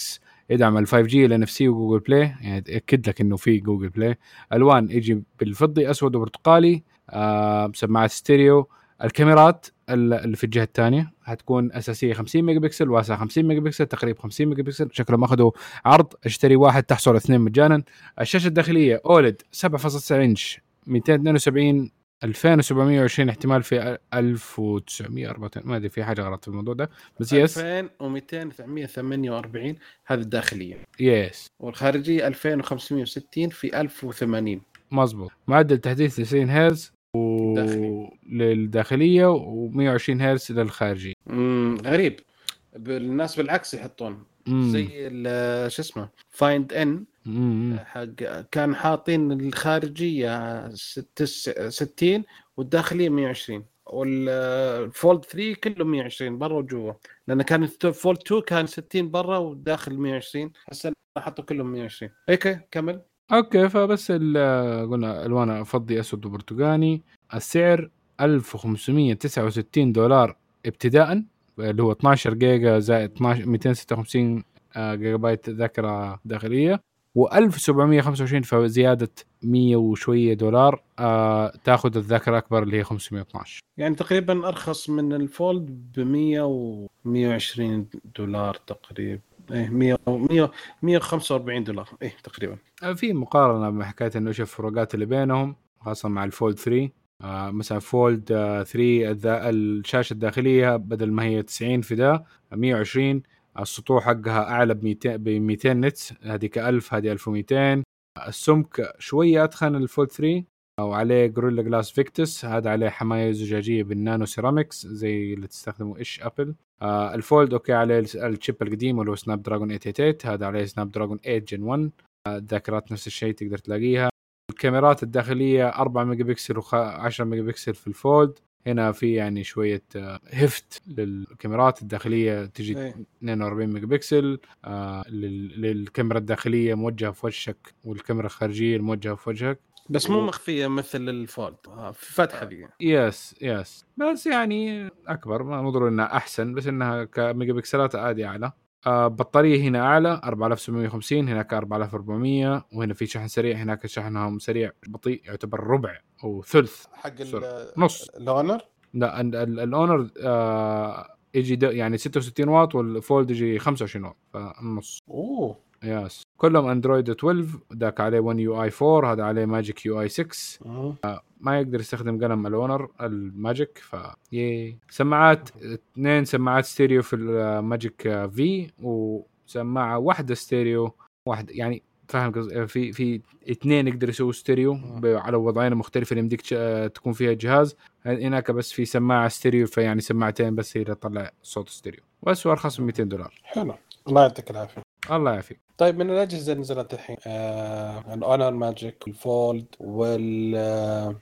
يدعم ال 5 G ال سي وجوجل بلاي. يعني ياكد لك إنه في جوجل بلاي. ألوان يجي بالفضي أسود وبرتقالي آه سماعات ستيريو. الكاميرات ال- اللي في الجهة الثانية حتكون أساسية 50 ميجا بكسل واسعة 50 ميجا بكسل تقريب 50 ميجا بكسل شكلهم أخذوا عرض. أشتري واحد تحصل اثنين مجانا. الشاشة الداخلية OLED 7.9 إنش 272 2720 احتمال في 1934 ما أدري في حاجة غلط في الموضوع ده بس yes 2248 هذه الداخلية. yes والخارجية 2560 في 1080 مظبوط. معدل تحديث 90 هرتز. داخلي. للداخلية و120 هرتز للخارجية. امم غريب. بالناس بالعكس يحطون. مم. زي شو اسمه؟ Find N. حق كان حاطين الخارجية ست- 60 والداخلية 120 وال Fold 3 كله 120 برا وجوا. لأن كان ال Fold 2 كان 60 برا والداخل 120 هسه حطوا كلهم 120 هيك كمل. okay فبس قلنا ألوان فضي أسود وبرتقاني. السعر 1569 دولار ابتداء اللي هو 12 جيجا زائد 12 256 آه، جيجا بايت ذاكرة داخلية. و1725 فزياده 100 وشوية دولار آه تاخذ الذاكرة الاكبر اللي هي 512 يعني تقريبا أرخص من ال Fold ب 100 و 120 دولار تقريبا. إيه 100 100 145 دولار. إيه تقريبا. آه، في مقارنة مع حكاية إنه إيش الفروقات اللي بينهم خاصة مع ال Fold 3 آه مثلا Fold آه 3 الذا- الشاشة الداخلية بدل ما هي 90 في ده 120 السطوع حقها أعلى ب 200 ب 200 nits هذيك 1000 هذه 1200 السمك شوية اتخن ال Fold 3 وعليه Gorilla Glass Victus هذا عليه حماية زجاجية بال nano ceramics زي اللي تستخدمه إيش Apple آه ال Fold okay عليه ال chip القديم اللي هو Snapdragon 888 هذا عليه Snapdragon 8 Gen 1 الذاكرات نفس الشيء تقدر تلاقيها. الكاميرات الداخلية 4 ميجا بكسل و10 ميجا بكسل في ال Fold هنا في يعني شوية آه، هفت للكاميرات الداخلية تجي إيه. 42 ميجا بكسل آه لل- للكاميرا الداخلية موجهة في وجهك والكاميرا الخارجية الموجهة في وجهك. بس مو مخفية مثل ال Fold آه، في فتحه ذي yes yes. بس يعني أكبر ما نظر إنها أحسن بس إنها كميجا بكسلات عادي أعلى. آه بطارية هنا أعلى 4750 هناك 4400 وهنا في شحن سريع هناك شحنهم سريع بطيء يعتبر ربع أو ثلث. حق ال- نص. ال Honor؟ لا ال- ال- ال Honor آه يجي د- يعني 66 واط وال Fold يجي 25 واط فالنص أوه. yes كلهم اندرويد 12 ذاك عليه 1 يو اي 4 هذا عليه Magic UI 6 آه. ما يقدر يستخدم قلم ال Honor ال Magic V يجي سماعات اثنين سماعات ستيريو في ال Magic V وسماعة واحدة ستيريو واحدة يعني فاهم قصدي في في اثنين يقدر يسووا ستيريو على وضعين مختلفة اللي يمديك تكون فيها الجهاز هناك بس في سماعة ستيريو فيعني سماعتين بس هي اللي تطلع صوت ستيريو. بس وارخص من 200 دولار. حلو. الله يعطيك العافية. الله يعافيك. طيب من الأجهزة اللي نزلت الحين آه ال Honor Magic ال Fold والشاومي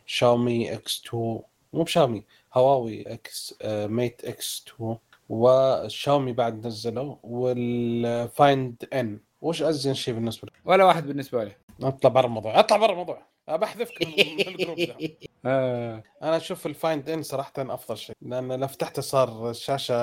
X 2 مو بشاومي هواوي X آه Mate X 2 والشاومي بعد نزلوا وال Find N وش أزين شيء بالنسبة لك؟ ولا واحد بالنسبة لي. أطلع برا الموضوع أطلع برا الموضوع. بحذفك من من الجروب ده. آه. أنا أشوف ال Find N صراحة أفضل شيء لأن لو فتحته صار الشاشه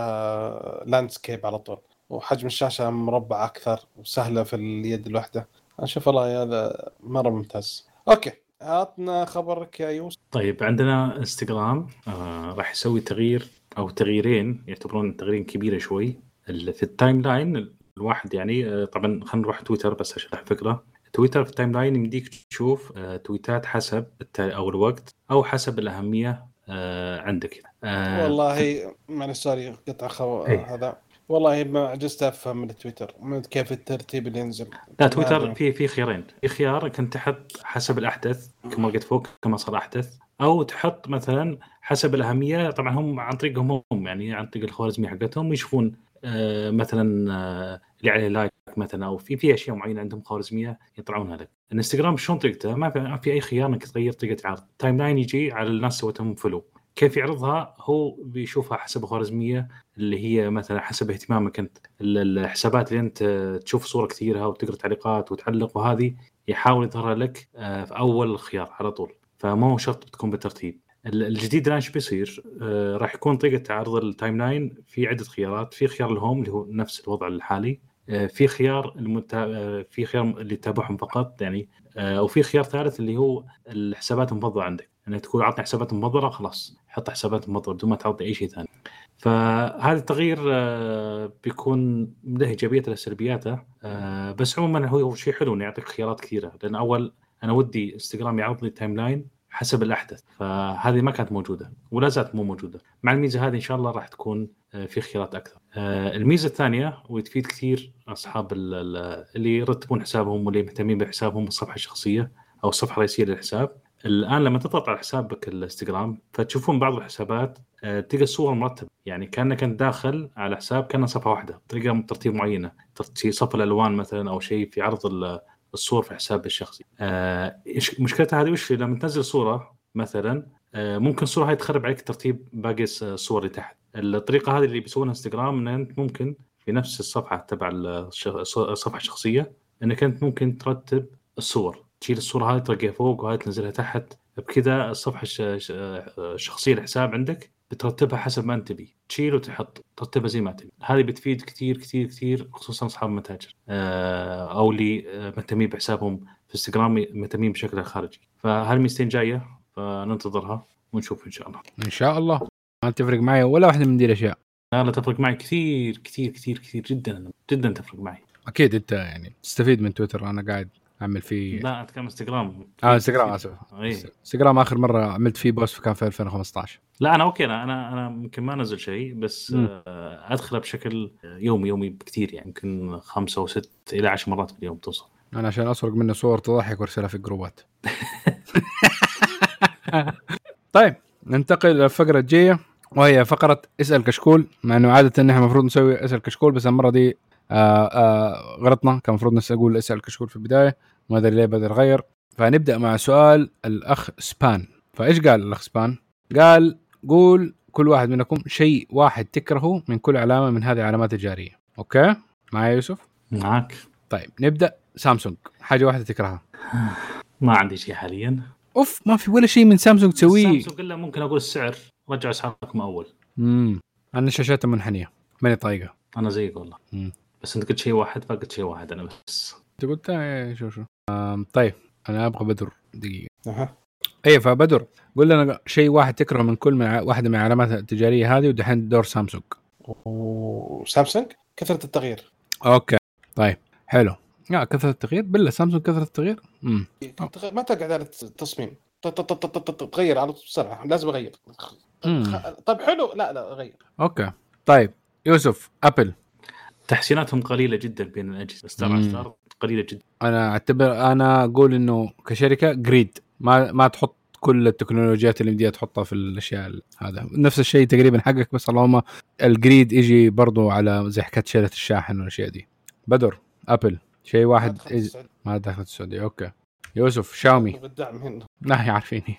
landscape على طول. وحجم الشاشة مربع أكثر وسهلة في اليد الواحده أنا أشوف والله هذا مرة ممتاز. okay عطنا خبرك يا يوسف. طيب عندنا إنستغرام آه راح يسوي تغيير أو تغييرين يعتبرون تغييرين كبيرة شوي. في ال timeline الواحد يعني آه، طبعا خلينا نروح تويتر بس اشرح فكرة. تويتر في ال timeline يمديك تشوف آه، تويتات حسب أو الوقت أو حسب الأهمية آه، عندك. والله معلش sorry قطع خو... إيه. هذا. والله ما عجزت أفهم من تويتر ما أدري كيف الترتيب اللي ينزل. لا تويتر في في خيارين. في خيار انك تحط حسب الاحدث كما قلت فوق كما صار احدث أو تحط مثلا حسب الأهمية طبعا هم عن طريقهم هم يعني عن طريق الخوارزميه حقتهم يشوفون آه، مثلا آه، اللي عليه like مثلا أو في في أشياء معينة عندهم خوارزمية يطلعونها لك. الانستغرام شلون طريقته؟ ما في, أي خيار إنك تغير طريقة العرض timeline يجي على الناس سوتهم follow كيف يعرضها؟ هو بيشوفها حسب الخوارزميه اللي هي مثلا حسب اهتمامك أنت. ال- الحسابات اللي أنت تشوف صورة كثيرها وتقرأ تعليقات وتعلق وهذه يحاول يظهرها لك آه، في أول خيار على طول. فما هو شرط تكون بالترتيب. ال- الجديد الان إيش بيصير؟ آه، راح يكون طريقة عرض ال timeline في عدة خيارات، في خيار ال home اللي هو نفس الوضع الحالي، آه، في خيار المتا... آه، في خيار اللي تتابعهم فقط يعني وفي خيار ثالث اللي هو الحسابات المفضلة عندك، إنك تقول عطني حسابات مفضله خلاص. حط حسابات مفضله بدون ما تعطي أي شيء ثاني. فهذا التغيير آه، بيكون له ايجابياته له سلبياته آه، بس عموما هو شيء حلو إنه يعطيك خيارات كثيرة. لأن أول أنا ودي إنستغرام يعرض لي timeline حسب الاحدث فهذه ما كانت موجودة ولا زالت مو موجودة. مع الميزة هذه إن شاء الله راح تكون آه، في خيارات أكثر. الميزة الثانية وتفيد كثير أصحاب ال- ال- اللي يرتبون حسابهم واللي مهتمين بحسابهم الصفحة الشخصية أو الصفحة الرئيسية للحساب. الآن لما تضغط على حسابك الانستغرام فتشوفون بعض الحسابات آه، تلقى الصور مرتبة. يعني كأنك أنت داخل على حساب كانه صفحة واحدة. طريقه ترتيب معينة. صف الألوان مثلا أو شيء في عرض ال- الصور في حسابك الشخصي آه، مشكلتها هذه؟ وش لما تنزل صورة مثلا آه، ممكن الصورة هاي تخرب عليك ترتيب باقي الص- الصور اللي تحت. الطريقة هذه اللي بيسوونها انستغرام إن أنت ممكن في نفس الصفحة تبع الصفحه الشخصيه إنك أنت ممكن ترتب الصور. تشيل الصورة هذه ترقيها فوق وهذه تنزلها تحت. بكذا الصفحة الش- الش- الشخصيه الحساب عندك بترتبها حسب ما أنت تبي. تشيل وتحط ترتبها زي ما تبي. هذه بتفيد كثير كثير كثير خصوصا أصحاب المتاجر. آه، أو اللي آه، مهتمين بحسابهم في إنستغرام مهتمين بشكل خارجي. فهالميزتين جاية فننتظرها ونشوف إن شاء الله. إن شاء الله. ما تفرق معي ولا واحدة من دي الأشياء. لا لا تفرق معي كثير كثير كثير كثير جدا جدا تفرق معي. أكيد أنت يعني تستفيد من تويتر أنا قاعد اعمل فيه لا اتكلم إنستغرام. آه إنستغرام آسف. إنستغرام آخر مرة عملت فيه post كان في 2015 لا أنا okay أنا أنا أنا يمكن ما انزل شيء بس. آه، أدخله بشكل يومي يومي بكثير يعني يمكن خمسة أو ست إلى عشر مرات في اليوم توصل. أنا عشان أسرق منه صور تضحك وأرسلها في الجروبات. طيب ننتقل للفقره الجاية وهي فقرة اسأل كشكول مع إنه عادة نحن المفروض نسوي اسأل كشكول بس المرة دي آه آه غلطنا. كان المفروض نقول أسأل كشكول في البداية. ما أدري ليه بدي اغير فنبدأ مع سؤال الأخ سبان. فإيش قال الأخ سبان؟ قال قول كل واحد منكم شيء واحد تكرهه من كل علامة من هذه العلامات التجارية. okay؟ معايا يوسف؟ معك طيب نبدأ. سامسونج حاجة واحدة تكرهها. ما عندي شيء حاليا. أوف ما في ولا شيء من سامسونج تسويه. سامسونج إلا ممكن أقول السعر. رجعوا اسعاركم أول. امم أنا شاشاتها منحنية ماني طايقه أنا زيك والله. مم. بس انت قلت شيء واحد فقلت شيء واحد أنا بس. انت قلت إيه، شو شو طيب أنا أبغى بدر دقيقة. أها. اي فبدر قول لنا شيء واحد تكره من كل من واحدة من العلامات التجارية هذه ودحين دور سامسونج. وسامسونج كثرة التغيير. okay طيب حلو. لا كثرة التغيير؟ بالله سامسونج كثرة التغيير؟ امم ما تقعد على التصميم. ت- ت- ت- ت- ت- تغير على طول بسرعة لازم أغير. طيب حلو لا لا غير okay طيب يوسف أبل. تحسيناتهم قليلة جدا بين الأجهزة. ستار مم. ستار قليلة جدا. أنا أعتبر أنا أقول إنه كشركة greed ما ما تحط كل التكنولوجيات اللي بديها تحطها في الأشياء ال- هذا. نفس الشيء تقريبا حقك بس اللهم ال greed يجي برضو على زي حكاية شيله الشاحن والأشياء دي. بدر ابل شيء واحد ما إز... دخلت ما دخلت السعودية. okay. يوسف شاومي. بالدعم هنا. لا عارفيني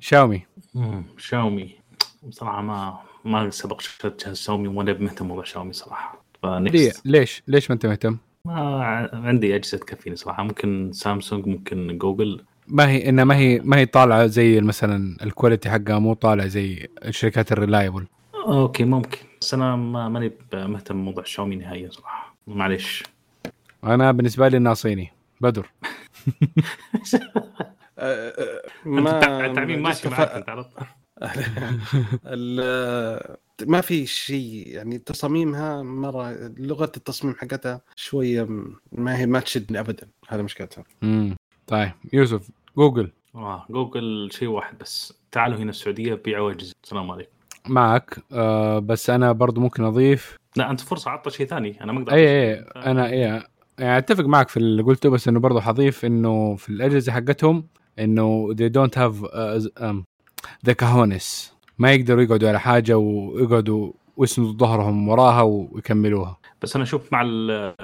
شاومي. مم. شاومي. بصراحة ما ما سبق شفت جهاز شاومي ولا مهتم موضوع شاومي صراحة. ليه؟ فنفس ليش؟ ليش ما انت مهتم؟ ما عندي أجهزة تكفيني صراحة. ممكن سامسونج ممكن جوجل. ما هي إنها ما هي ما هي طالعة زي مثلا ال quality حقها مو طالع زي الشركات ال reliable okay ممكن. بس أنا ما ماني مهتم بموضوع شاومي نهائيا صراحة. معليش. أنا بالنسبة لي ناصيني. بدر. ما التعميم ماشي معك أنت ما في شيء يعني تصاميمها مرة لغة التصميم حقتها شوية ما هي ما تشدني ابدا. هذا مشكلتها. امم طيب يوسف جوجل. آه جوجل شيء واحد بس. تعالوا هنا السعودية بيعوا اجهزه السلام عليكم. معك. آه بس أنا برضو ممكن أضيف. لا أنت فرصة عطى شيء ثاني. أنا ما أقدر اي اي. أنا اي يعني أتفق معك في اللي قلته بس إنه برضو حضيف إنه في الأجهزة حقتهم إنه they don't have uh, um, the cojones ما يقدروا يقعدوا على حاجة ويقعدوا ويسندوا ظهرهم وراها ويكملوها. بس أنا أشوف مع ال-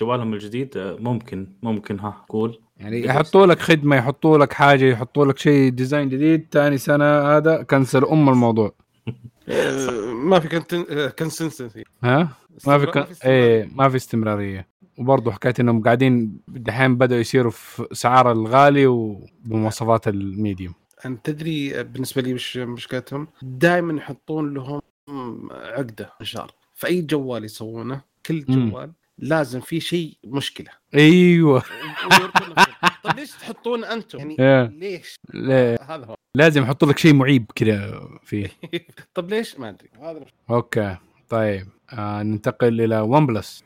جوالهم الجديد ممكن ممكن ها قول. يعني يحطوا لك خدمة يحطوا لك حاجة يحطوا لك شيء design جديد ثاني سنة هذا cancel أم الموضوع. ما في consistency ها؟ ما في con... إيه ما في استمرارية. وبرضه حكايه إنهم قاعدين دحين بدأوا يصيروا في اسعار الغالي وبمواصفات ال medium. انت تدري بالنسبة لي وش مشكلتهم؟ دائما يحطون لهم عقدة المنشار في اي جوال يسوونه كل. جوال لازم في شيء مشكلة أيوه. طيب ليش تحطون أنتم؟ يعني إيه. ليش؟ ليه؟ هذا هو لازم يحطوا لك شيء معيب كذا فيه طيب ليش؟ ما أدري هذا okay طيب آه ننتقل إلى ون بلس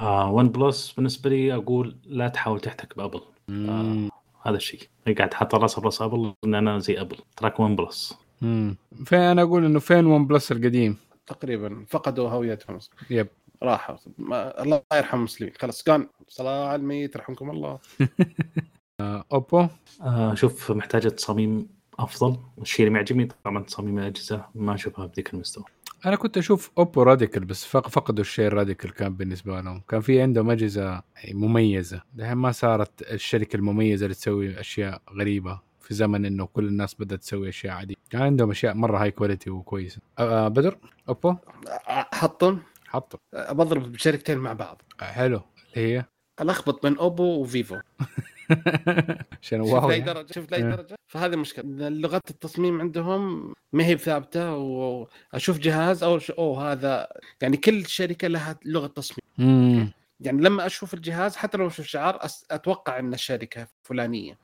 آه ون بلس بالنسبة لي أقول لا تحاول تحتك بأبل آه. هذا الشيء. هي قاعد تحط راسها براس أبل إن أنا زي أبل. تراك ون بلس. مم. فين أنا أقول إنه فين ون بلس القديم؟ تقريبا فقدوا هويتهم. yep. راحوا. ما الله يرحم المسلمين. خلاص كان صلاه على الميت رحمكم الله. آه Oppo؟ آه شوف محتاجه تصاميم أفضل. الشيء اللي معجبني طبعا تصاميم الأجهزة. ما أشوفها بذيك المستوى. أنا كنت أشوف Oppo radical بس فق- فقدوا الشيء ال radical كان بالنسبة لهم. كان في عندهم اجهزه مميزة. دحين ما صارت الشركة المميزة اللي تسوي أشياء غريبة في زمن إنه كل الناس بدات تسوي أشياء عادية. كان عندهم أشياء مرة high quality وكويسة. آه، بدر؟ Oppo حطهم حطوا بضرب بشركتين مع بعض. حلو. اللي هي؟ ألخبط بين أوبو وفيفو عشان واو لأي يعني. درجة شوف لأي إيه. درجة فهذه مشكلة لغة التصميم عندهم ما هي ثابته وأشوف جهاز أو ش... أوه هذا يعني كل شركة لها لغة تصميم. يعني لما أشوف الجهاز حتى لو أشوف شعار. أتوقع إن الشركة فلانية.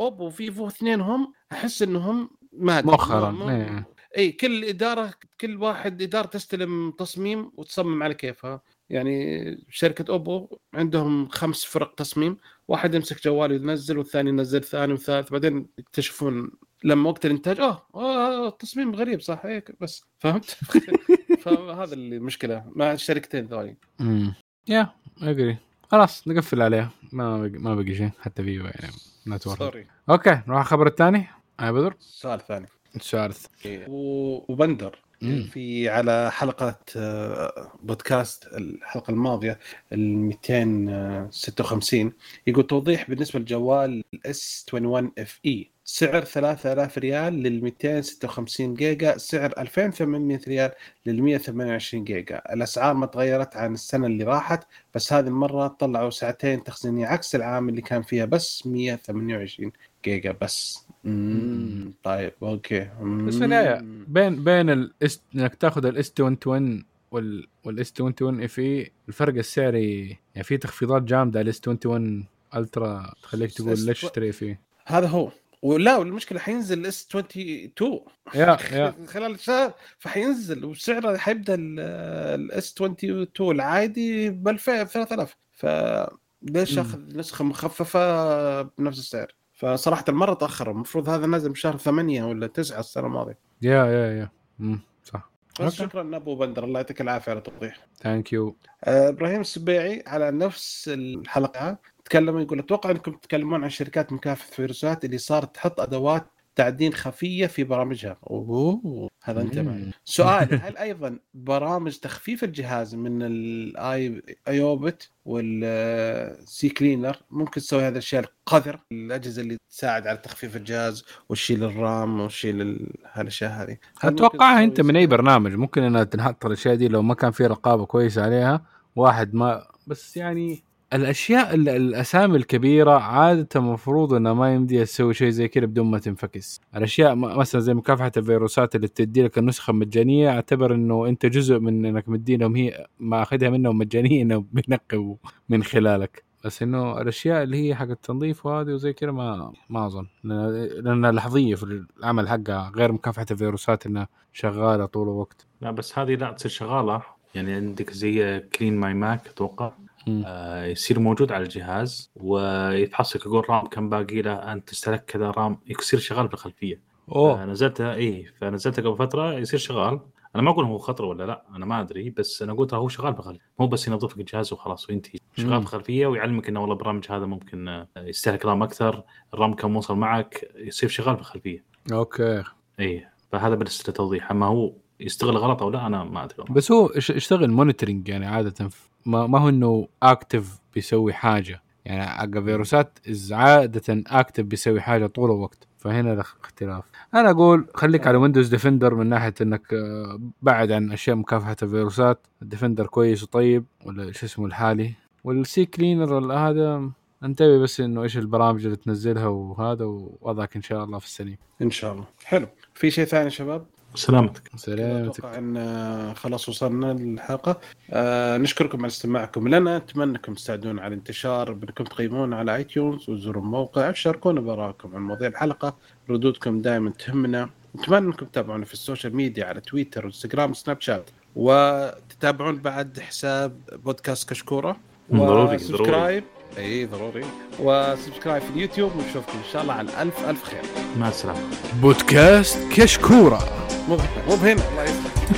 أوبو وفيفو اثنينهم أحس إنهم ما. مؤخرا ما- إيه. اي كل إدارة كل واحد إدارة تستلم تصميم وتصمم على كيفها يعني شركة أوبو عندهم خمس فرق تصميم واحد يمسك جوال ينزل والثاني ينزل ثاني وثالث بعدين يكتشفون لما وقت الإنتاج آه, آه تصميم غريب صح؟ هيك بس فهمت؟ فهذا المشكلة مع الشركتين ذولي. مم. يا أجري. خلاص نقفل عليها. ما بقي ما بقي شيء حتى فيه يعني ما تورط sorry okay نروح الخبر الثاني. هاي بدر سؤال ثاني السؤال و- وبندر. في على حلقة آه، بودكاست الحلقة الماضية ال 256 يقول توضيح بالنسبة للجوال S 21 FE سعر 3000 ريال لل 256 جيجا سعر 2800 ريال لل 128 جيجا. الأسعار ما تغيرت عن السنة اللي راحت بس هذه المرة طلعوا سعتين تخزينية عكس العام اللي كان فيها بس 128 جيجا بس مم. طيب okay بس في النهايه مم. بين بين الاس انك تاخذ ال S 21 وال وال S 21 FE الفرق السعري يعني في تخفيضات جامده على ال S 21 Ultra تخليك تقول ليش تشتري فيه هذا هو ولا والمشكلة حينزل ال S 22 يا يا خلال شهر فحينزل وسعره حيبدا ال S 22 العادي ب 2000 3000 فليش مم. اخذ نسخه مخففه بنفس السعر فصراحة مرة تأخر. المفروض هذا نازل بشهر 8 ولا 9 السنة الماضية. yeah yeah yeah. مم، صح. بس. شكرا أبو بندر. الله يعطيك العافية على التوضيح. thank you آه، إبراهيم السبيعي على نفس الحلقة تكلم يقول أتوقع أنكم تتكلمون عن شركات مكافحة الفيروسات اللي صارت تحط أدوات تعدين خفية في برامجها. أوه هذا انت مم. سؤال هل أيضا برامج تخفيف الجهاز من ال IObit وال CCleaner ممكن تسوي هذا الاشياء القذر؟ الأجهزة اللي تساعد على تخفيف الجهاز وتشيل ال RAM وتشيل ال- هالأشياء هذه. أتوقعها أنت من أي برنامج. ممكن إنها تنحط الأشياء دي لو ما كان في رقابة كويسة عليها. واحد ما بس يعني الأشياء ال- الأسامي الكبيرة عادة المفروض انها ما يمديها تسوي شيء زي كذا بدون ما تنفكس. الأشياء مثلا زي مكافحة الفيروسات اللي تدي لك النسخة مجانية أعتبر إنه أنت جزء من إنك مدينهم هي ماخذها منهم مجانية انه بينقوا من خلالك. بس إنه الأشياء اللي هي حق التنظيف وهذه وزي كذا ما ما أظن. لانها لحظيه في العمل حقها غير مكافحة الفيروسات إنها شغالة طول الوقت. لا بس هذه لا تصير شغالة. يعني عندك زي CleanMyMac أتوقع. آه يصير موجود على الجهاز ويفحص لك يقول RAM كم باقي له أنت تستهلك كذا RAM يصير شغال بالخلفية. أوه. نزلتها اي فنزلتها قبل فترة يصير شغال. أنا ما أقول هو خطر ولا لا أنا ما أدري بس أنا قلت هو شغال بخلفية. مو بس ينظف لك الجهاز وخلاص وينتهي. شغال. بخلفية ويعلمك إنه والله البرنامج هذا ممكن آه، يستهلك RAM أكثر ال RAM كم وصل معك يصير شغال بخلفية. okay. اي فهذا بس لتوضيح. أما هو يستغل غلط أو لا أنا ما أدري والله. بس هو يش- يشتغل monitoring يعني عادة ما, ما هو إنه active بيسوي حاجة. يعني حق فيروسات عادة active بيسوي حاجة طول الوقت. فهنا الاختلاف أنا أقول خليك على Windows Defender من ناحية إنك آه، بعد عن أشياء مكافحة الفيروسات ال Defender كويس وطيب ولا شو اسمه الحالي. وال CCleaner هذا أنتبه بس إنه إيش البرامج اللي تنزلها وهذا ووضعك إن شاء الله في السليم. إن شاء الله. حلو. في شيء ثاني شباب؟ سلامتك. سلامتك. أتوقع إن آه، خلاص وصلنا للحلقة. آه نشكركم على استماعكم لنا. أتمنى أنكم تساعدونا على الانتشار بأنكم تقيمونا على iTunes وتزوروا الموقع شاركونا بآرائكم عن مواضيع الحلقة. ردودكم دائما تهمنا. نتمنى أنكم تتابعونا في ال social media على تويتر وانستغرام وسناب شات. وتتابعون بعد حساب بودكاست كشكورة. ضروري، و subscribe. اي ضروري. و subscribe في اليوتيوب ونشوفكم إن شاء الله على ألف ألف خير. مع السلامة. بودكاست كشكورة. مو مو الله يسلمك.